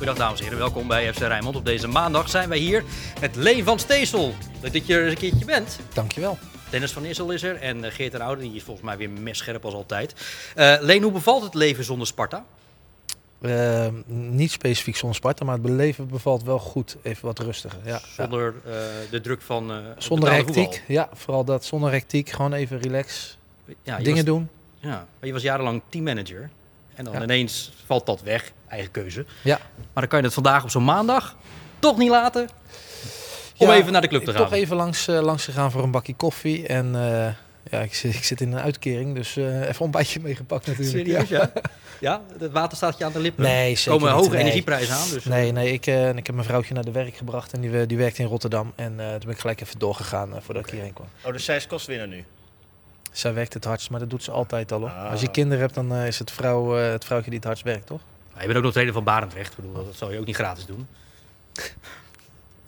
Goedendag dames en heren, welkom bij FC Rijnmond. Op deze maandag zijn wij hier met Leen van Steesel. Leuk dat je er eens een keertje bent. Dankjewel. Dennis van Issel is er en eh, Geert en Oude, die is volgens mij weer messcherp als altijd. Uh, Leen, hoe bevalt het leven zonder Sparta? Uh, niet specifiek zonder Sparta, maar het beleven bevalt wel goed. Even wat rustiger. Ja, zonder uh, de druk van. Uh, zonder hectiek. Ja, vooral dat. Zonder hectiek. Gewoon even relax. Ja, dingen was, doen. Ja, maar je was jarenlang teammanager. En dan ineens valt dat weg. Eigen keuze. Ja. Maar dan kan je het vandaag op zo'n maandag toch niet laten. Om ja, even naar de club te gaan. Toch even langs, langs gegaan voor een bakje koffie. En ja, ik zit, ik zit in een uitkering, dus uh, even een beetje meegepakt natuurlijk. Serieus, ja? ja? Het water staat je aan de lippen? Nee, zeker komen niet. hoge energieprijzen aan. Dus nee, nee ik, uh, ik heb mijn vrouwtje naar de werk gebracht en die, die werkt in Rotterdam. En uh, toen ben ik gelijk even doorgegaan voordat okay. ik hierheen kwam. Oh, dus zij is kostwinner nu? Zij werkt het hardst, maar dat doet ze altijd al. Hoor. Ah. Als je kinderen hebt, dan is het, vrouw, het vrouwtje die het hardst werkt, toch? Je bent ook nog tweede van Barendrecht. Ik bedoel, dat zal je ook niet gratis doen.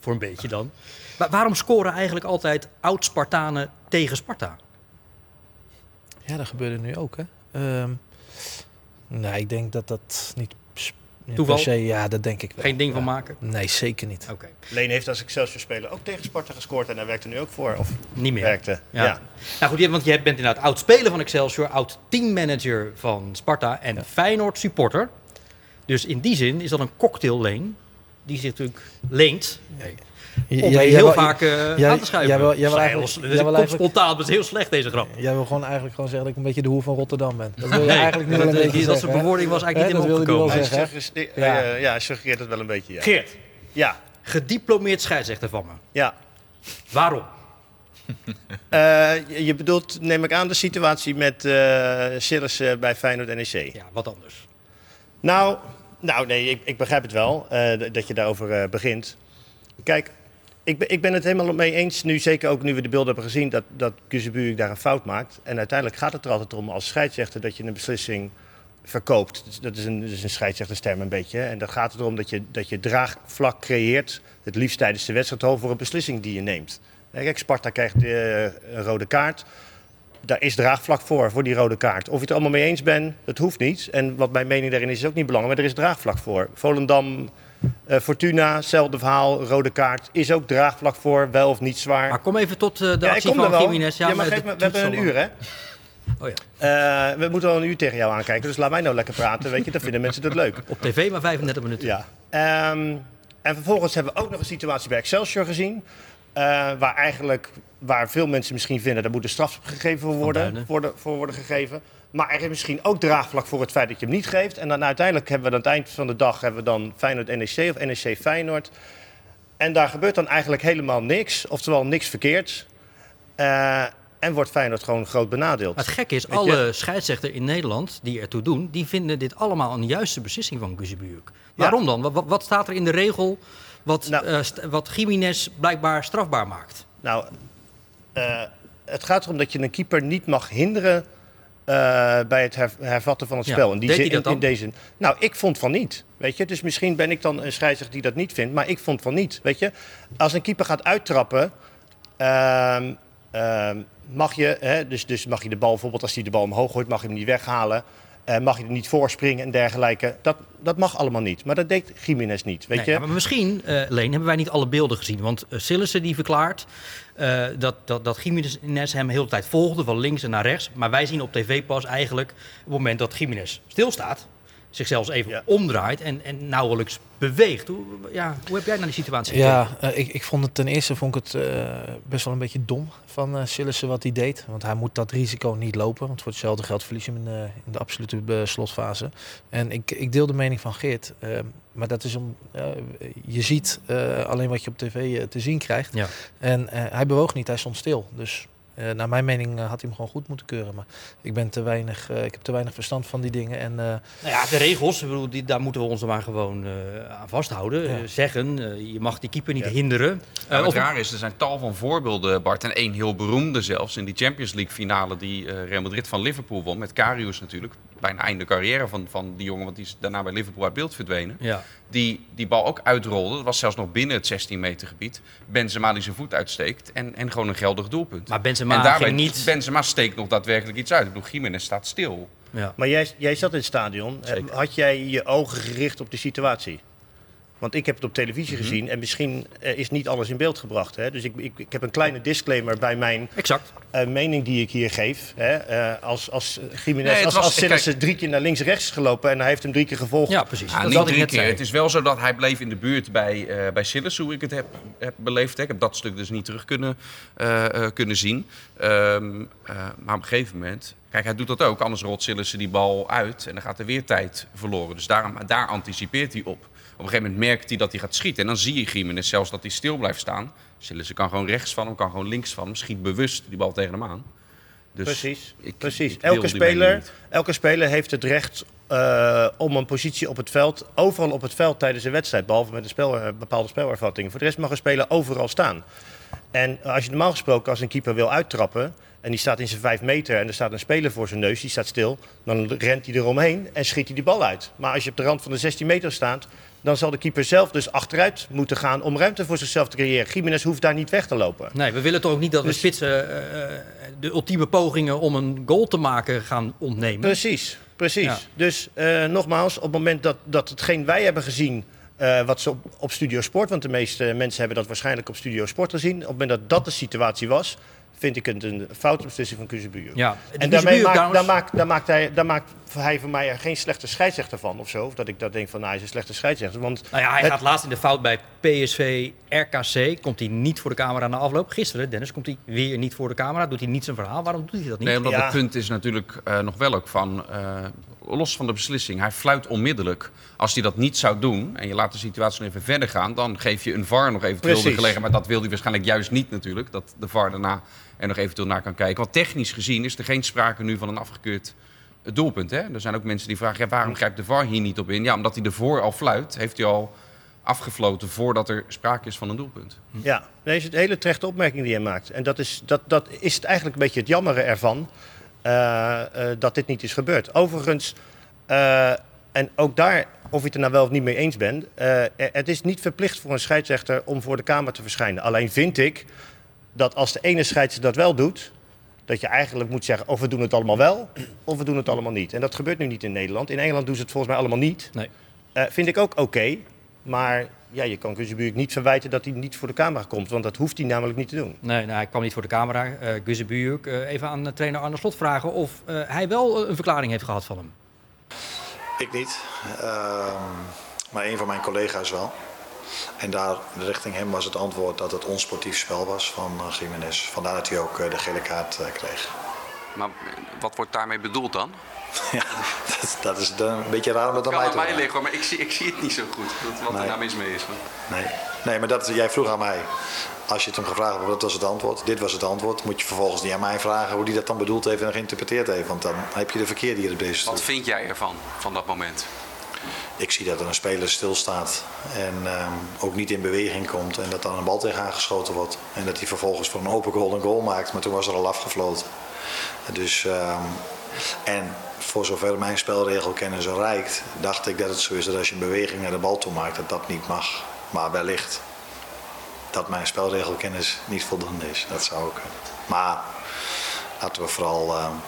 Voor een beetje dan. Maar waarom scoren eigenlijk altijd oud-Spartanen tegen Sparta? Ja, dat gebeurde nu ook, hè? Um, nee, ik denk dat dat niet... Toeval? Se, ja, dat denk ik wel. Geen ding ja. van maken? Nee, zeker niet. Oké. Okay. Leen heeft als Excelsior-speler ook tegen Sparta gescoord en hij werkte nu ook voor. Of niet meer? Werkte, ja. ja. Nou goed, want je bent inderdaad oud-speler van Excelsior, oud-teammanager van Sparta en ja. Feyenoord-supporter. Dus in die zin is dat een cocktail-leen die zich natuurlijk leent... Nee om ja, heel wil, vaak uh, jij, aan te schuiven. Jij wil, jij wil eigenlijk, dus jij wil eigenlijk, spontaan, dat is heel slecht deze grap. Jij wil gewoon eigenlijk gewoon zeggen dat ik een beetje de hoer van Rotterdam ben. Dat wil je nee, eigenlijk niet dat, zijn bewoording was eigenlijk niet in opgekomen. Hij zeggen, ja. Uh, ja, suggereert het wel een beetje. Ja. Geert. Ja. Gediplomeerd scheidsrechter van me. Ja. Waarom? uh, je bedoelt, neem ik aan, de situatie met uh, Sillis uh, bij Feyenoord NEC. Ja, wat anders. Nou, nou nee, ik, ik begrijp het wel dat je daarover begint. Kijk, ik ben, ik ben het helemaal mee eens, nu, zeker ook nu we de beelden hebben gezien, dat, dat daar een fout maakt. En uiteindelijk gaat het er altijd om als scheidsrechter dat je een beslissing verkoopt. Dat is een, dat een scheidsrechtersterm een beetje. En dan gaat erom dat je, dat je draagvlak creëert, het liefst tijdens de wedstrijd, voor een beslissing die je neemt. Kijk, Sparta krijgt uh, een rode kaart. Daar is draagvlak voor, voor die rode kaart. Of je het er allemaal mee eens bent, dat hoeft niet. En wat mijn mening daarin is, is ook niet belangrijk, maar er is draagvlak voor. Volendam uh, Fortuna, hetzelfde verhaal, rode kaart. Is ook draagvlak voor, wel of niet zwaar. Maar kom even tot uh, de ja, actie van Jiménez. Ja, ja, maar geef me, we hebben een uur, hè? Oh ja. Uh, we moeten al een uur tegen jou aankijken, dus laat mij nou lekker praten. Weet je, dan vinden mensen het leuk. Op tv maar 35 minuten. Ja. Um, en vervolgens hebben we ook nog een situatie bij Excelsior gezien. Uh, waar eigenlijk, waar veel mensen misschien vinden, daar moet een straf gegeven voor worden, worden, voor worden gegeven. Maar er is misschien ook draagvlak voor het feit dat je hem niet geeft. En dan uiteindelijk hebben we aan het eind van de dag hebben we dan Feyenoord NEC of NEC Feyenoord. En daar gebeurt dan eigenlijk helemaal niks. Oftewel niks verkeerd. Uh, en wordt Feyenoord gewoon groot benadeeld. Maar het gekke is, Weet alle je? scheidsrechters in Nederland die ertoe doen... die vinden dit allemaal een juiste beslissing van Guzebuurk. Waarom ja. dan? Wat, wat, staat er in de regel wat, nou, uh, wat Jiménez blijkbaar strafbaar maakt? Nou, uh, het gaat erom dat je een keeper niet mag hinderen uh, bij het hervatten van het ja, spel. In, die zin, hij dat dan? in deze. Nou, ik vond van niet. Weet je, dus misschien ben ik dan een scheidsrechter die dat niet vindt, maar ik vond van niet. Weet je, als een keeper gaat uittrappen, uh, uh, mag je, hè, dus, dus mag je de bal bijvoorbeeld als hij de bal omhoog gooit, mag je hem niet weghalen. Uh, mag je er niet voorspringen en dergelijke. Dat, dat mag allemaal niet. Maar dat deed Jiménez niet. Weet nee, je? Ja, maar misschien, uh, Leen, hebben wij niet alle beelden gezien. Want uh, Sillissen die verklaart uh, dat, dat, dat Jiménez hem de hele tijd volgde, van links en naar rechts. Maar wij zien op tv pas eigenlijk op het moment dat Jiménez stilstaat. Zich zelfs even ja. omdraait en, en nauwelijks beweegt. Hoe, ja, hoe heb jij naar die situatie Ja, uh, ik, ik vond het ten eerste vond ik het uh, best wel een beetje dom van uh, Sillissen wat hij deed. Want hij moet dat risico niet lopen. Want voor hetzelfde geld verlies je hem in de, in de absolute slotfase. En ik, ik deel de mening van Geert. maar dat is om. je ziet alleen wat je op tv te zien krijgt. Ja. En hij bewoog niet, hij stond stil. Dus uh, naar mijn mening uh, had hij hem gewoon goed moeten keuren. Maar ik, ben te weinig, uh, ik heb te weinig verstand van die dingen. En, nou ja, de regels, bedoel, die, daar moeten we ons maar gewoon aan vasthouden. Ja. zeggen, je mag die keeper niet ja. hinderen. Ja, wat of... raar is, er zijn tal van voorbeelden, Bart. En één heel beroemde zelfs in die Champions League finale die Real Madrid van Liverpool won. Met Karius natuurlijk. Bijna einde carrière van, van die jongen, want die is daarna bij Liverpool uit beeld verdwenen. Ja. Die die bal ook uitrolde. Dat was zelfs nog binnen het 16 meter gebied. Benzema die zijn voet uitsteekt en, en gewoon een geldig doelpunt. Maar Benzema en daarbij, ging niet... Benzema steekt nog daadwerkelijk iets uit. Ik bedoel, Jiménez staat stil. Ja. Maar jij, jij zat in het stadion. Zeker. Had jij je ogen gericht op de situatie? Want ik heb het op televisie Mhm. gezien en misschien eh, is niet alles in beeld gebracht. Hè? Dus ik, ik, ik heb een kleine disclaimer bij mijn Exact. eh, mening die ik hier geef. Hè? Eh, als als Jiménez, Nee, het als, was- als Sillissen kijk- drie keer naar links en rechts is gelopen en hij heeft hem drie keer gevolgd. Ja, precies. Ja, dat niet drie net keer. zei. Het is wel zo dat hij bleef in de buurt bij, eh bij Sillis, hoe ik het heb, heb beleefd. hè. Ik heb dat stuk dus niet terug kunnen, eh, eh, kunnen zien. Ehm, eh, maar op een gegeven moment... Kijk, hij doet dat ook. Anders rolt Sillissen die bal uit en dan gaat er weer tijd verloren. Dus daarom, daar anticipeert hij op. Op een gegeven moment merkt hij dat hij gaat schieten. En dan zie je Gimenez zelfs dat hij stil blijft staan. Sillissen kan gewoon rechts van hem, kan gewoon links van hem. Schiet bewust die bal tegen hem aan. Dus Precies, ik- precies. ik elke, speler, elke speler heeft het recht eh, om een positie op het veld, overal op het veld tijdens een wedstrijd, behalve met een spel, eh, bepaalde spelervattingen. Voor de rest mag een speler overal staan. En als je normaal gesproken als een keeper wil uittrappen en die staat in zijn vijf meter en er staat een speler voor zijn neus, die staat stil, dan rent hij eromheen en schiet hij die bal uit. Maar als je op de rand van de 16 meter staat, dan zal de keeper zelf dus achteruit moeten gaan om ruimte voor zichzelf te creëren. Jiménez hoeft daar niet weg te lopen. Nee, we willen toch ook niet dat we Dus- spitsen eh, eh, de ultieme pogingen om een goal te maken gaan ontnemen. Precies, precies. Ja. Dus eh, nogmaals, op het moment dat, dat hetgeen wij hebben gezien, wat ze op, op Studio Sport, want de meeste mensen hebben dat waarschijnlijk op Studio Sport gezien, op het moment dat dat de situatie was, vind ik het een foute beslissing van Kuzebuur. Ja, En daarmee maakt, daar, maakt, daar, maakt hij, daar maakt hij voor mij er geen slechte scheidsrechter van of zo. Of dat ik dat denk van, nou, hij is een slechte scheidsrechter. Want Nou ja, hij het- gaat laatst in de fout bij PSV RKC. Komt hij niet voor de camera na afloop. Gisteren, Dennis, komt hij weer niet voor de camera. Doet hij niet zijn verhaal. Waarom doet hij dat niet? Nee, omdat Ja. het punt is natuurlijk eh, nog wel ook van, eh, los van de beslissing, hij fluit onmiddellijk. Als hij dat niet zou doen en je laat de situatie nog even verder gaan, dan geef je een VAR nog eventueel de gelegenheid. Maar dat wil hij waarschijnlijk juist niet natuurlijk, dat de VAR daarna er nog eventueel naar kan kijken. Want technisch gezien is er geen sprake nu van een afgekeurd doelpunt. Hè? Er zijn ook mensen die vragen, ja, waarom grijpt de VAR hier niet op in? Ja, omdat hij ervoor al fluit, heeft hij al afgefloten voordat er sprake is van een doelpunt. Ja, een hele terechte opmerking die hij maakt. En dat is, dat, dat is het eigenlijk een beetje het jammere ervan dat dit niet is gebeurd. Overigens, eh, en ook daar, of je het er nou wel of niet mee eens bent, eh, het is niet verplicht voor een scheidsrechter om voor de Kamer te verschijnen. Alleen vind ik dat als de ene scheidsrechter dat wel doet, dat je eigenlijk moet zeggen of we doen het allemaal wel of we doen het allemaal niet. En dat gebeurt nu niet in Nederland. In Engeland doen ze het volgens mij allemaal niet. Nee. Eh, vind ik ook oké. maar ja, je kan Kuzebuurk niet verwijten dat hij niet voor de camera komt. Want dat hoeft hij namelijk niet te doen. Nee, nou, hij kwam niet voor de camera. Uh, Guze Buurk, uh, even aan de trainer Arne Slot vragen of uh, hij wel een verklaring heeft gehad van hem. Ik niet, uh, maar een van mijn collega's wel. En daar richting hem was het antwoord dat het onsportief spel was van uh, Jiménez. Vandaar dat hij ook uh, de gele kaart uh, kreeg. Maar wat wordt daarmee bedoeld dan? ja, dat, dat is een beetje raar om dat aan mij te mij liggen, maar ik zie, ik zie het niet zo goed. Dat, wat Nee. er nou mis mee is. Nee, nee maar dat, jij vroeg aan mij. Als je het hem gevraagd hebt, dat was het antwoord. Dit was het antwoord. Moet je vervolgens niet aan mij vragen hoe hij dat dan bedoeld heeft en geïnterpreteerd heeft. Want dan heb je de verkeerde hier op deze stoel. Wat vind jij ervan, van dat moment? Ik zie dat er een speler stilstaat en um, ook niet in beweging komt. En dat dan een bal tegen aangeschoten wordt. En dat hij vervolgens voor een open goal een goal maakt. Maar toen was er al afgefloten. Dus, um, en voor zover mijn spelregelkennis reikt, dacht ik dat het zo is dat als je een beweging naar de bal toe maakt, dat dat niet mag. Maar wellicht dat mijn spelregelkennis niet voldoende is. Dat zou ook. Maar laten we vooral. Um,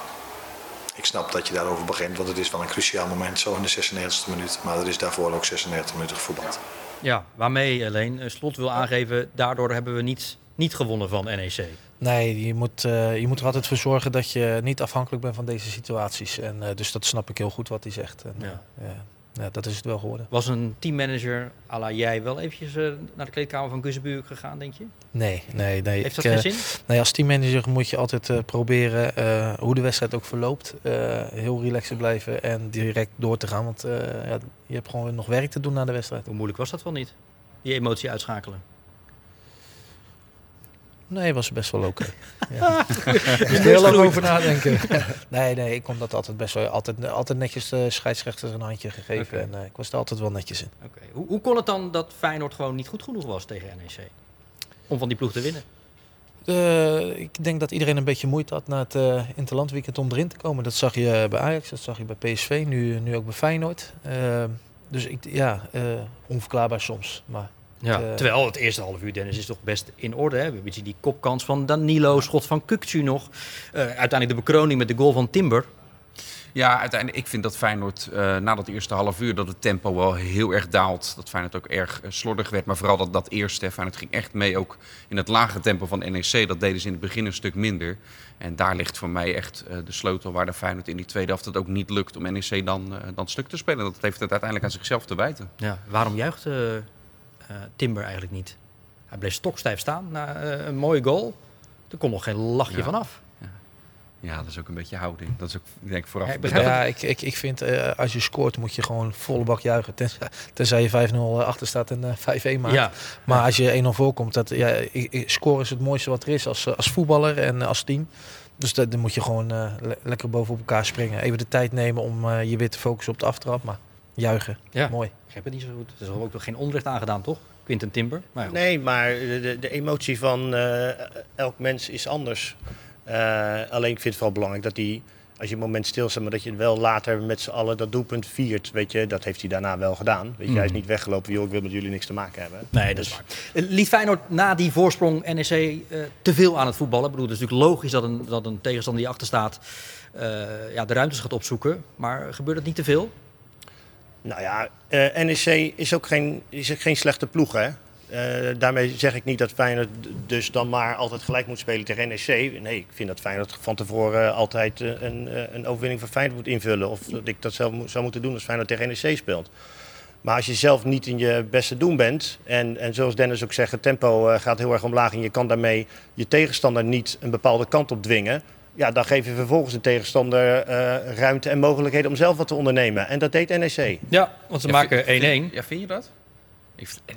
ik snap dat je daarover begint, want het is wel een cruciaal moment, zo in de 96e minuut. Maar er is daarvoor ook 96 minuten gevoetbald. Ja, waarmee alleen Slot wil aangeven, daardoor hebben we niet, niet gewonnen van NEC. Nee, je moet, uh, je moet er altijd voor zorgen dat je niet afhankelijk bent van deze situaties. En, uh, dus dat snap ik heel goed wat hij zegt. En, ja. Uh, ja, dat is het wel geworden. Was een teammanager à la jij wel eventjes naar de kleedkamer van Gussebuurk gegaan, denk je? Nee, nee, nee. Heeft dat ik, geen zin? Nee, als teammanager moet je altijd proberen hoe de wedstrijd ook verloopt. Heel relaxed te blijven en direct door te gaan. Want ja, je hebt gewoon nog werk te doen na de wedstrijd. Hoe moeilijk was dat wel niet? Die emotie uitschakelen. Nee, was best wel oké. Okay. ja. er heel lang over nadenken. nee, nee, ik kon dat altijd best wel. Altijd, altijd netjes de scheidsrechters een handje gegeven. Okay. En uh, ik was er altijd wel netjes in. Okay. Hoe, hoe kon het dan dat Feyenoord gewoon niet goed genoeg was tegen NEC? Om van die ploeg te winnen? Uh, ik denk dat iedereen een beetje moeite had na het uh, interlandweekend om erin te komen. Dat zag je bij Ajax, dat zag je bij PSV, nu, nu ook bij Feyenoord. Uh, dus ik, ja, onverklaarbaar soms. Maar ja, uh, terwijl het eerste half uur, Dennis, is toch best in orde. Hè? We hebben die kopkans van Danilo, schot van Kukcu nog. Uh, uiteindelijk de bekroning met de goal van Timber. Ja, uiteindelijk, ik vind dat Feyenoord uh, na dat eerste half uur dat het tempo wel heel erg daalt. Dat Feyenoord ook erg uh, slordig werd. Maar vooral dat, dat eerste, Feyenoord ging echt mee ook in het lage tempo van NEC. Dat deden ze in het begin een stuk minder. En daar ligt voor mij echt uh, de sleutel waar de Feyenoord in die tweede helft het ook niet lukt om NEC dan, dan stuk te spelen. Dat heeft het uiteindelijk aan zichzelf te wijten. Ja, waarom juicht Timber eigenlijk niet? Hij bleef stokstijf staan na een mooie goal. Er kon nog geen lachje Ja. vanaf. Ja, dat is ook een beetje houding. Dat is ook, ik denk vooraf. Ja, ik Ja, ik, ik, ik vind eh, als je scoort moet je gewoon volle bak juichen. Tenzij, tenzij je 5-0 achter staat en eh 5-1 maakt. Ja, Maar als je 1-0 voorkomt, dat, ja, ik, ik- scoren is het mooiste wat er is als, eh, als voetballer en eh, als team. Dus dat, dan moet je gewoon eh, le- lekker bovenop elkaar springen. Even de tijd nemen om eh, je weer te focussen op de aftrap. Maar juichen, ja. mooi. Ik heb het niet zo goed. Er is ook nog geen onrecht aangedaan, toch? Quinten Timber. Maar. Nee, maar de, de, emotie van eh, elk mens is anders. Eh, alleen ik vind het wel belangrijk dat hij, als je een moment stilstaat, maar dat je wel later met z'n allen dat doelpunt viert. Weet je, dat heeft hij daarna wel gedaan. Weet je, hij is Mhm. niet weggelopen, joh, ik wil met jullie niks te maken hebben. Nee, dat is waar. Eh, Liet Feyenoord na die voorsprong NEC eh, te veel aan het voetballen? Ik bedoel, het is natuurlijk logisch dat een, dat een tegenstander die achter staat ja, de ruimtes gaat opzoeken. Maar gebeurt het niet te veel? Nou ja, eh, NEC is ook geen, is geen slechte ploeg, hè. Eh, daarmee zeg ik niet dat Feyenoord dus dan maar altijd gelijk moet spelen tegen NEC. Nee, ik vind dat Feyenoord van tevoren altijd eh, een, een overwinning van Feyenoord moet invullen. Of dat ik dat zelf zou moeten doen als Feyenoord tegen NEC speelt. Maar als je zelf niet in je beste doen bent, en, en zoals Dennis ook zegt, het tempo gaat heel erg omlaag en je kan daarmee je tegenstander niet een bepaalde kant op dwingen. Ja, dan geef je vervolgens de tegenstander eh, ruimte en mogelijkheden om zelf wat te ondernemen. En dat deed NEC. Ja, want ze Ja, maken 1-1. vind- Ja, vind je dat?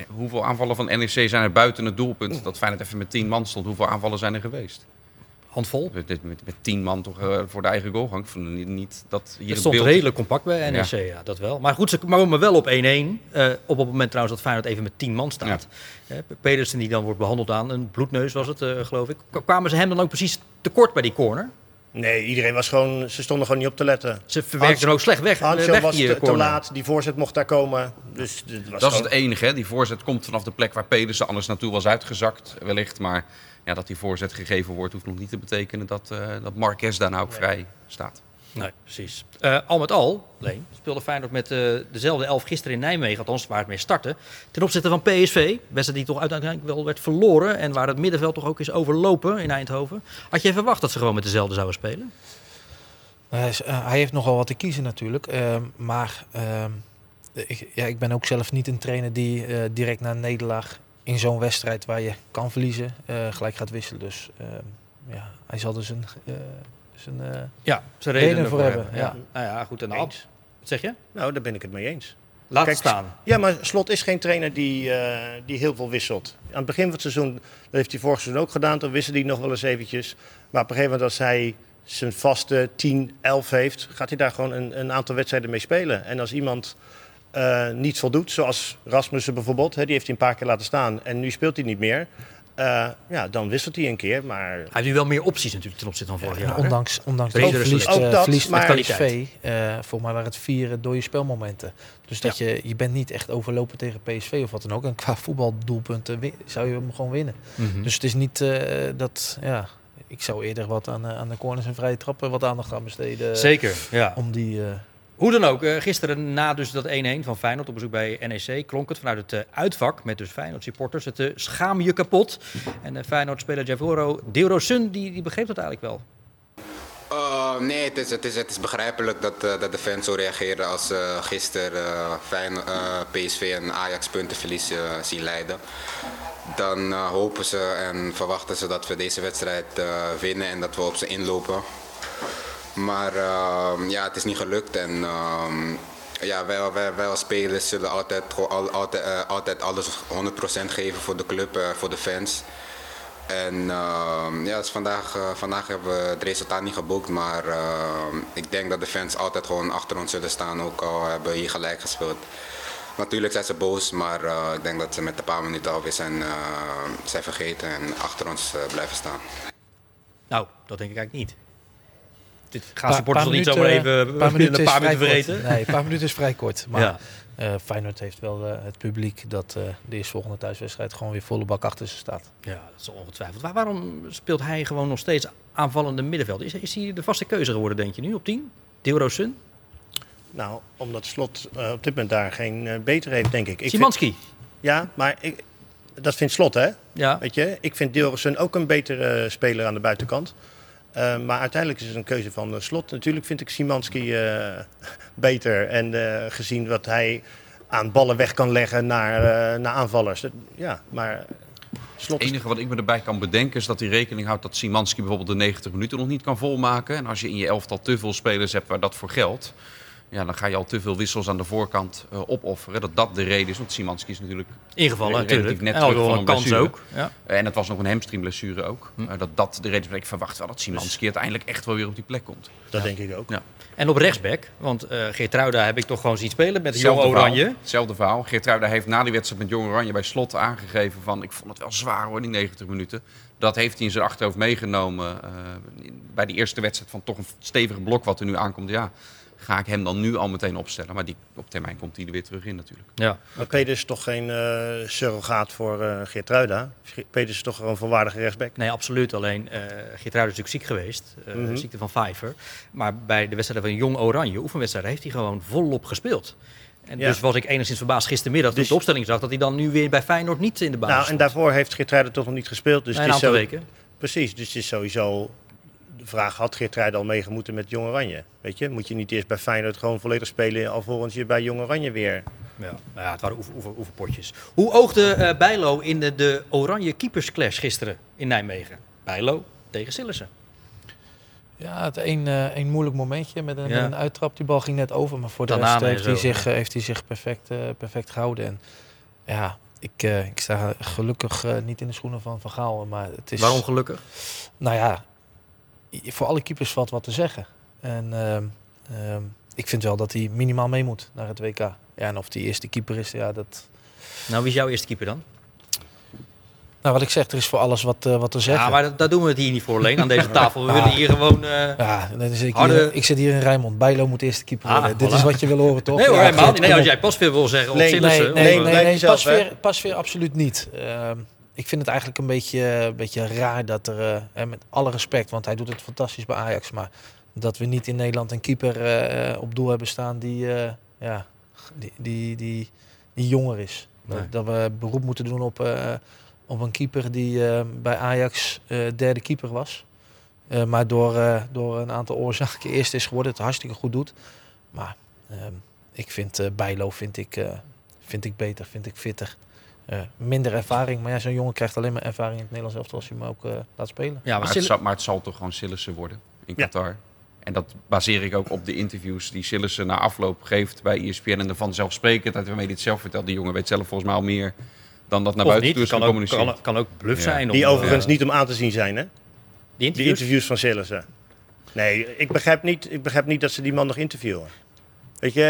Hoeveel aanvallen van NEC zijn er buiten het doelpunt? Dat Feyenoord even met 10 man stond. Hoeveel aanvallen zijn er geweest? Handvol. Met, met, met 10 man toch eh, voor de eigen goalgang. Ik vond niet, niet dat hier Het het stond beeld... redelijk compact bij NEC, ja. dat wel. Maar goed, ze komen wel op 1-1. eh, op het moment trouwens dat Feyenoord even met 10 man staat. Pedersen die dan wordt behandeld aan een bloedneus was het, eh, geloof ik. K- Kwamen ze hem dan ook precies tekort bij die corner? Nee, iedereen was gewoon, ze stonden gewoon niet op te letten. Ze verwerkten ook slecht weg, Hansjo weg was die te, te laat, die voorzet mocht daar komen. Dus was Dat is het enige, hè? Die voorzet komt vanaf de plek waar Pedersen anders naartoe was uitgezakt, wellicht. Maar ja, dat die voorzet gegeven wordt, hoeft nog niet te betekenen dat, eh dat Marquez daar nou ook vrij staat. Nee, precies. Eh, al met al, Leen, speelde Feyenoord met eh, dezelfde elf gisteren in Nijmegen, althans waar het mee startte. Ten opzichte van PSV, wedstrijd die toch uiteindelijk wel werd verloren en waar het middenveld toch ook is overlopen in Eindhoven. Had jij verwacht dat ze gewoon met dezelfde zouden spelen? Hij, is- hij heeft nogal wat te kiezen natuurlijk. ehm, maar ehm, ik, ja, ik ben ook zelf niet een trainer die eh, direct na een nederlaag in zo'n wedstrijd waar je kan verliezen, eh, gelijk gaat wisselen. Dus ehm, ja, hij zal dus een, eh, zijn eh, Ja, ze Reden reden voor hebben, hebben. Ja. Nou ja, goed. En. Ab, wat zeg je? Nou, daar ben ik het mee eens. Laat Kijk, staan. Ja, maar Slot is geen trainer die, eh, die heel veel wisselt. Aan het begin van het seizoen, dat heeft hij vorig seizoen ook gedaan, toen wisselde hij nog wel eens eventjes. Maar op een gegeven moment als hij zijn vaste 10, 11 heeft, gaat hij daar gewoon een, een aantal wedstrijden mee spelen. En als iemand eh, niet voldoet, zoals Rasmussen bijvoorbeeld, hè, die heeft hij een paar keer laten staan en nu speelt hij niet meer. eh, ja, dan wisselt hij een keer, maar Hij heeft nu wel meer opties natuurlijk ten opzichte van vorig jaar. ondanks, ondanks dat verliest, eh, Ook dat, verliest maar- PSV, eh voor mij waren het vier dode spelmomenten. Dus dat je, je bent niet echt overlopen tegen PSV of wat dan ook. En qua voetbaldoelpunten zou je hem gewoon winnen. Mhm. Dus het is niet eh, dat, ja, ik zou eerder wat aan, aan de corners en vrije trappen wat aandacht gaan besteden. Zeker, ja. Om die, eh, Hoe dan ook, eh, gisteren na dus dat 1-1 van Feyenoord op bezoek bij NEC... klonk het vanuit het eh, uitvak met dus Feyenoord supporters... het eh, schaam je kapot. En Feyenoord-speler Javoro Derosun, die, die begreep dat eigenlijk wel. Uh, nee, het is, het, is, het is begrijpelijk dat, dat de fans zo reageren als gisteren Feyeno- eh, PSV en Ajax puntenverlies zien leiden. Dan hopen ze en verwachten ze dat we deze wedstrijd winnen en dat we op ze inlopen. Maar ehm, ja, het is niet gelukt en ehm, ja, wij, wij, wij als spelers zullen altijd, altijd, eh, altijd alles 100% geven voor de club, eh, voor de fans. En ehm, ja, dus vandaag, eh, vandaag hebben we het resultaat niet geboekt, maar ik denk dat de fans altijd gewoon achter ons zullen staan, ook al hebben we hier gelijk gespeeld. Natuurlijk zijn ze boos, maar ik denk dat ze met een paar minuten alweer zijn, zijn vergeten en achter ons blijven staan. Nou, dat denk ik eigenlijk niet. Dit gaan supporters toch niet zomaar even paar in minuten een paar minuten vergeten? kort. Nee, een paar minuten is vrij kort. Maar ja. eh, Feyenoord heeft wel eh, het publiek dat eh, de eerstvolgende thuiswedstrijd gewoon weer volle bak achter ze staat. ja, dat is ongetwijfeld. Waar- waarom speelt hij gewoon nog steeds aanvallende middenveld? Is, is hij de vaste keuze geworden, denk je nu, op 10? Dilrosun? Nou, omdat Slot eh, op dit moment daar geen eh, beter heeft, denk ik. ik vind, ja, maar ik, dat vindt Slot, hè? Ja. Weet je, ik vind Dilrosun ook een betere speler aan de buitenkant. Eh, maar uiteindelijk is het een keuze van eh, Slot. Natuurlijk vind ik Simanski eh, beter. En gezien wat hij aan ballen weg kan leggen naar, naar aanvallers. Dat- ja, maar Slot Het enige wat ik me erbij kan bedenken is dat hij rekening houdt dat Simanski bijvoorbeeld de 90 minuten nog niet kan volmaken. En als je in je elftal te veel spelers hebt waar dat voor geldt, ja, dan ga je al te veel wissels aan de voorkant eh, opofferen. Dat dat de reden is, want Simanski is natuurlijk Ingevallen relatief natuurlijk. net terug van een kans blessure. ook. Ja. En het was nog een hamstringblessure ook. Eh, dat dat de reden is. Ik verwacht wel dat Simanski uiteindelijk echt wel weer op die plek komt. dat denk ik ook. Ja. En op rechtsback, want eh Geertruida heb ik toch gewoon zien spelen met de Jong Hetzelfde Oranje. verhaal. Hetzelfde verhaal. Geertruida heeft na die wedstrijd met Jong Oranje bij slot aangegeven van... ik vond het wel zwaar hoor, die 90 minuten. Dat heeft hij in zijn achterhoofd meegenomen eh, bij die eerste wedstrijd van toch een stevige blok wat er nu aankomt. Ja, ga ik hem dan nu al meteen opstellen. Maar die, op termijn komt hij er weer terug in natuurlijk. Ja. Maar Peters is toch geen eh surrogaat voor eh Geertruida? Peters is toch gewoon een volwaardige rechtsback? Nee, absoluut. Alleen eh Geertruida is natuurlijk ziek geweest. eh, Mhm. Ziekte van Vijver. Maar bij de wedstrijden van Jong Oranje, oefenwedstrijden, heeft hij gewoon volop gespeeld. En Ja. dus was ik enigszins verbaasd gistermiddag toen Dus- ik de opstelling zag... dat hij dan nu weer bij Feyenoord niet in de basis Nou, en stond. daarvoor heeft Geertruida toch nog niet gespeeld. Dus Nee, het een is aantal zo, weken. Precies, dus het is sowieso de vraag, had Geertruida al meegemoeten met Jong Oranje? Weet je, moet je niet eerst bij Feyenoord gewoon volledig spelen... alvorens je bij Jong Oranje weer... Ja, nou ja, het waren oefen, oefen, oefenpotjes. Hoe oogde eh, Bijlo in de, de oranje keepersclash gisteren in Nijmegen? Bijlo tegen Sillissen. Ja, het een, eh, een moeilijk momentje met een, Ja. een uittrap. Die bal ging net over, maar voor de Tanane rest en heeft hij, zich, eh, heeft hij zich perfect, eh, perfect gehouden. En ja, ik, eh, ik sta gelukkig eh, niet in de schoenen van Van Gaal. Maar het is, Waarom gelukkig? Nou ja, voor alle keepers valt wat te zeggen. En ehm, ehm, ik vind wel dat hij minimaal mee moet naar het WK. Ja, en of die eerste keeper is, ja, dat... Nou, wie is jouw eerste keeper dan? Nou, wat ik zeg, er is voor alles wat, eh, wat te zeggen. Ja, maar dat, daar doen we het hier niet voor alleen aan deze tafel. We willen hier gewoon... eh, Ja, dan zit ik, Harde- hier, ik zit hier in Rijnmond. Bijlo moet eerste keeper Ah, worden. Dit voilà. is wat je wil horen, toch? Nee hoor, Ja, helemaal Geert, niet. Nee, als jij pas weer wil zeggen of Nee. Nee, nee, nee, nee, blijf nee, jezelf, pas, hè? weer, pas weer absoluut niet. Ehm, ik vind het eigenlijk een beetje, een beetje raar dat er, eh, met alle respect, want hij doet het fantastisch bij Ajax, maar dat we niet in Nederland een keeper eh, op doel hebben staan die, eh, ja, die, die, die, die jonger is. Nee. Dat, dat we beroep moeten doen op, eh, op een keeper die eh, bij Ajax eh, derde keeper was. Eh, maar door, eh, door een aantal oorzaken eerst is geworden, het hartstikke goed doet. Maar ehm, ik vind eh Bijlo vind ik, eh, vind ik beter, vind ik fitter. Eh, minder ervaring, maar ja, zo'n jongen krijgt alleen maar ervaring in het Nederlands elftal als je hem ook eh, laat spelen. Ja, maar Maar het, zal, maar het zal toch gewoon Sillissen worden in Ja. Qatar. En dat baseer ik ook op de interviews die Sillissen na afloop geeft bij ESPN. En de vanzelfsprekendheid waarmee hij het zelf vertelt. Die jongen weet zelf volgens mij al meer dan dat naar Of buiten toe is kan ook, gecommuniceerd. kan, kan ook bluff Ja. zijn. Die om, overigens eh, niet om aan te zien zijn, hè? Die interviews van Sillissen. Nee, ik begrijp, niet, ik begrijp niet dat ze die man nog interviewen. Weet je,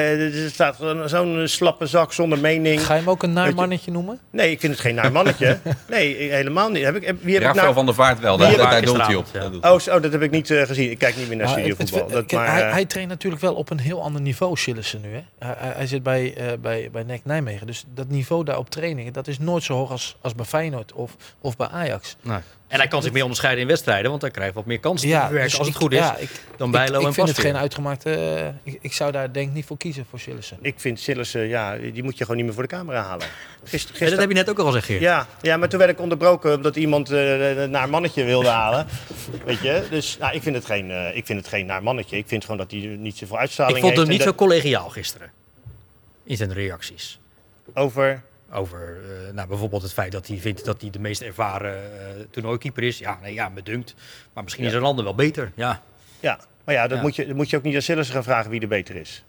er staat zo'n slappe zak zonder mening. Ga je hem ook een naar Weet je- mannetje noemen? Nee, ik vind het geen naar mannetje. Nee, helemaal niet. Heb ik, heb, wie heb ik Rafael nou... van der Vaart wel, daar, daar doelt hij op. ja. Oh, zo, dat heb ik niet eh, gezien. Ik kijk niet meer naar studiovoetbal. het- Dat, maar, hij, eh, hij traint natuurlijk wel op een heel ander niveau, Sillissen nu. Hè? Hij, hij- zit bij, eh bij, bij NEC Nijmegen. Dus dat niveau daar op trainingen, dat is nooit zo hoog als, als bij Feyenoord of, of bij Ajax. Nee. En hij kan zich meer onderscheiden in wedstrijden, want hij krijgt wat meer kansen te verwerken dus als het ik- goed is. Ja, ik, dan ik, Bijlo ik en vind het geen uitgemaakte... eh, ik, ik zou daar denk ik niet voor kiezen voor Sillissen. ik vind Sillissen, ja, die moet je gewoon niet meer voor de camera halen. Gister, Ja, dat heb je net ook al gezegd, Geert. Ja, ja, maar toen werd ik onderbroken omdat iemand eh naar mannetje wilde halen. Weet je, dus nou, ik, vind het geen, ik vind het geen naar mannetje. Ik vind gewoon dat hij niet zoveel uitstraling Ik vond hem heeft. niet zo collegiaal gisteren. In zijn reacties. Over, Over eh, nou, bijvoorbeeld het feit dat hij vindt dat hij de meest ervaren eh toernooikeeper is. Ja, nee, ja, me dunkt. Maar misschien Ja. is een ander wel beter. Ja, ja. Maar ja, dat, Ja. Moet, je, dat moet je ook niet aan Sillissen gaan vragen wie er beter is.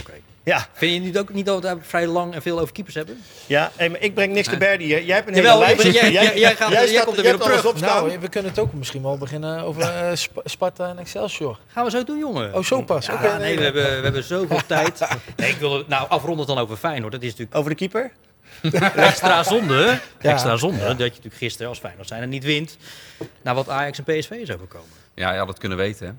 oké. Ja, Vind je niet ook niet dat we vrij lang en veel over keepers hebben? ja hey, maar ik breng niks te Nee. berden hier. Jij hebt een Jawel, hele ben- lijst. jij- jij- jij gaat- jij staat- komt er weer op terug. Nou, we kunnen het ook misschien wel beginnen over eh, Sp- Sparta en Excelsior. Gaan we zo doen, jongen. Oh, zo pas. Ja, nee, we hebben, we hebben zoveel tijd. Nee, ik wil het nou afronden dan over Feyenoord. Dat is natuurlijk Over de keeper? extra zonde. Ja. Extra zonde dat je natuurlijk gisteren als Feyenoord zijn en niet wint. Naar wat Ajax en PSV is overkomen. Ja, je had het kunnen weten. Hè?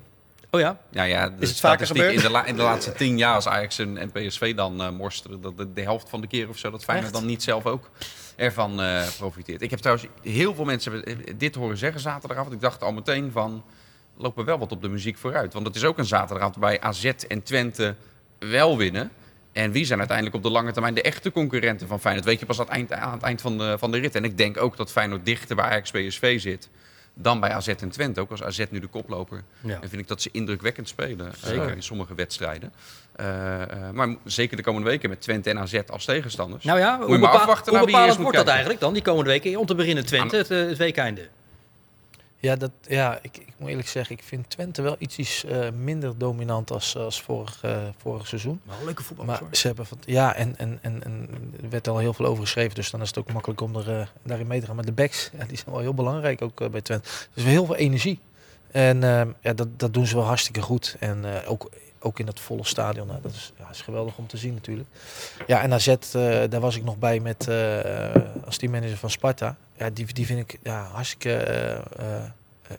Oh ja? Ja, ja, de Is het vaker gebeurd? In de, la- in de laatste tien jaar als Ajax en, en PSV dan eh morsteren, dat de, de helft van de keer of zo, dat Feyenoord Echt? dan niet zelf ook ervan eh, profiteert. Ik heb trouwens heel veel mensen eh, dit horen zeggen zaterdagavond. Ik dacht al meteen van, lopen wel wat op de muziek vooruit. Want het is ook een zaterdagavond waarbij AZ en Twente wel winnen. En wie zijn uiteindelijk op de lange termijn de echte concurrenten van Feyenoord? Weet je pas aan het eind, aan het eind van, de, van de rit. En ik denk ook dat Feyenoord dichter bij Ajax PSV zit dan bij AZ en Twente. Ook als AZ nu de koploper. Ja. En vind ik dat ze indrukwekkend spelen eh, Zeker. in sommige wedstrijden. Eh, eh, maar zeker de komende weken met Twente en AZ als tegenstanders. Nou ja, hoe, je maar bepa- afwachten hoe naar wie je bepalend eerst moet wordt dat eigenlijk dan, die komende weken? Om te beginnen Twente, het, het weekeinde. Ja, dat, ja ik, ik moet eerlijk zeggen, ik vind Twente wel iets eh, minder dominant als, als vorig, eh, vorig seizoen. Maar leuke voetbal. Maar ze hebben van, ja, en, en, en, en er werd al heel veel over geschreven, dus dan is het ook makkelijk om er, eh, daarin mee te gaan. Maar de backs, ja, die zijn wel heel belangrijk ook bij Twente. Dus heel veel energie. En ja, dat, dat doen ze wel hartstikke goed. En ook, ook in dat volle stadion, nou, dat is, ja, is geweldig om te zien natuurlijk. Ja, en AZ, eh, daar was ik nog bij met eh, als teammanager van Sparta. Ja, die, die vind ik ja, hartstikke eh, eh,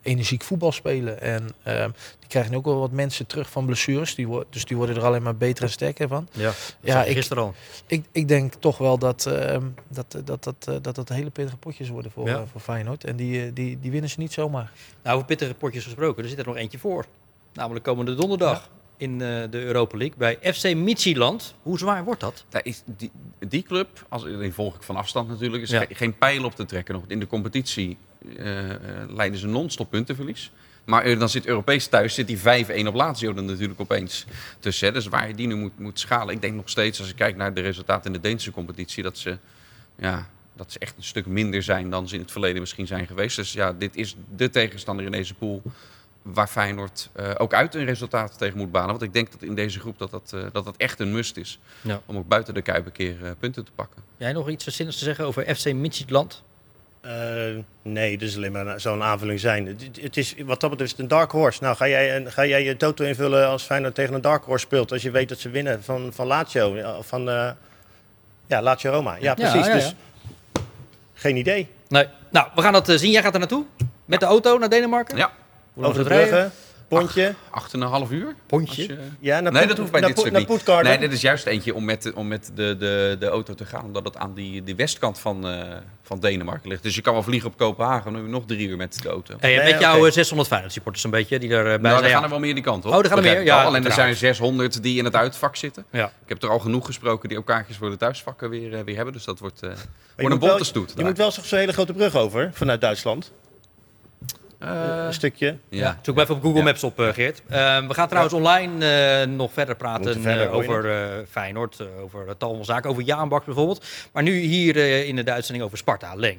energiek voetbal spelen. En ehm, die krijgen nu ook wel wat mensen terug van blessures. Die dus die worden er alleen maar beter en sterker van. Ja, Ja, ik- gisteren al. Ik, ik denk toch wel dat ehm, dat, dat, dat, eh, dat, dat hele pittige potjes worden voor, Ja. eh, voor Feyenoord. En die, eh, die, die winnen ze niet zomaar. Nou, over pittige potjes gesproken, er zit er nog eentje voor. Namelijk komende donderdag in eh, de Europa League bij FC Midtjylland. Hoe zwaar wordt dat? Daar is die, die club, als, die volg ik van afstand natuurlijk, is Ja. ge- geen pijl op te trekken. Nog in de competitie eh, eh, leiden ze non-stop puntenverlies. Maar dan zit Europees thuis, zit die 5-1 op Lazio er natuurlijk opeens tussen. Hè. Dus waar je die nu moet, moet schalen. Ik denk nog steeds, als ik kijk naar de resultaten in de Deense competitie, dat ze, ja, dat ze echt een stuk minder zijn dan ze in het verleden misschien zijn geweest. Dus ja, dit is de tegenstander in deze pool waar Feyenoord eh, ook uit een resultaat tegen moet banen. Want ik denk dat in deze groep dat dat, eh, dat, dat echt een must is. Ja. Om ook buiten de Kuip een keer eh, punten te pakken. Jij nog iets zinnigs te zeggen over FC Midtjylland? Eh, nee, dat is alleen maar zo'n aanvulling zijn. Het, het is, wat dat betreft is het een dark horse. Nou, ga jij, ga jij je toto invullen als Feyenoord tegen een dark horse speelt? Als je weet dat ze winnen van, van Lazio. Van, eh, ja, Lazio Roma. Ja, precies. ja, ja. Dus geen idee. Nee. Nou, we gaan dat zien. Jij gaat er naartoe? Met de auto naar Denemarken? Ja, Over de bruggen, pontje. acht en een half uur. Pontje? Als je- Ja, naar Nee, Poet- dat hoeft bij naar dit Poet- stuk naar niet. Nee, dit is juist eentje om met, om met de, de, de auto te gaan. Omdat het aan die, die westkant van, eh, van Denemarken ligt. Dus je kan wel vliegen op Kopenhagen. Dan heb je nog drie uur met de auto. Hey, Nee, met jouw oké. eh, 600 Feyenoord supporters een beetje, die erbij Nou, zijn. er ja. gaan er wel meer die kant op. Oh, er gaan er meer? Ja, Alleen er zijn uiteraard. 600 die in het uitvak zitten. Ja. Ik heb er al genoeg gesproken die ook kaartjes voor de thuisvakken weer, eh, weer hebben. Dus dat wordt, eh je wordt een bonte stoet. Je moet wel zo'n hele grote brug over vanuit Duitsland. Eh, een stukje. ja. Zoek maar even op Google Ja. Maps op, eh, Geert. Eh, we gaan trouwens online eh, nog verder praten verder, hoor over eh, Feyenoord, over het tal van zaken, over Jaanbak bijvoorbeeld. Maar nu hier eh, in de uitzending over Sparta, Leng.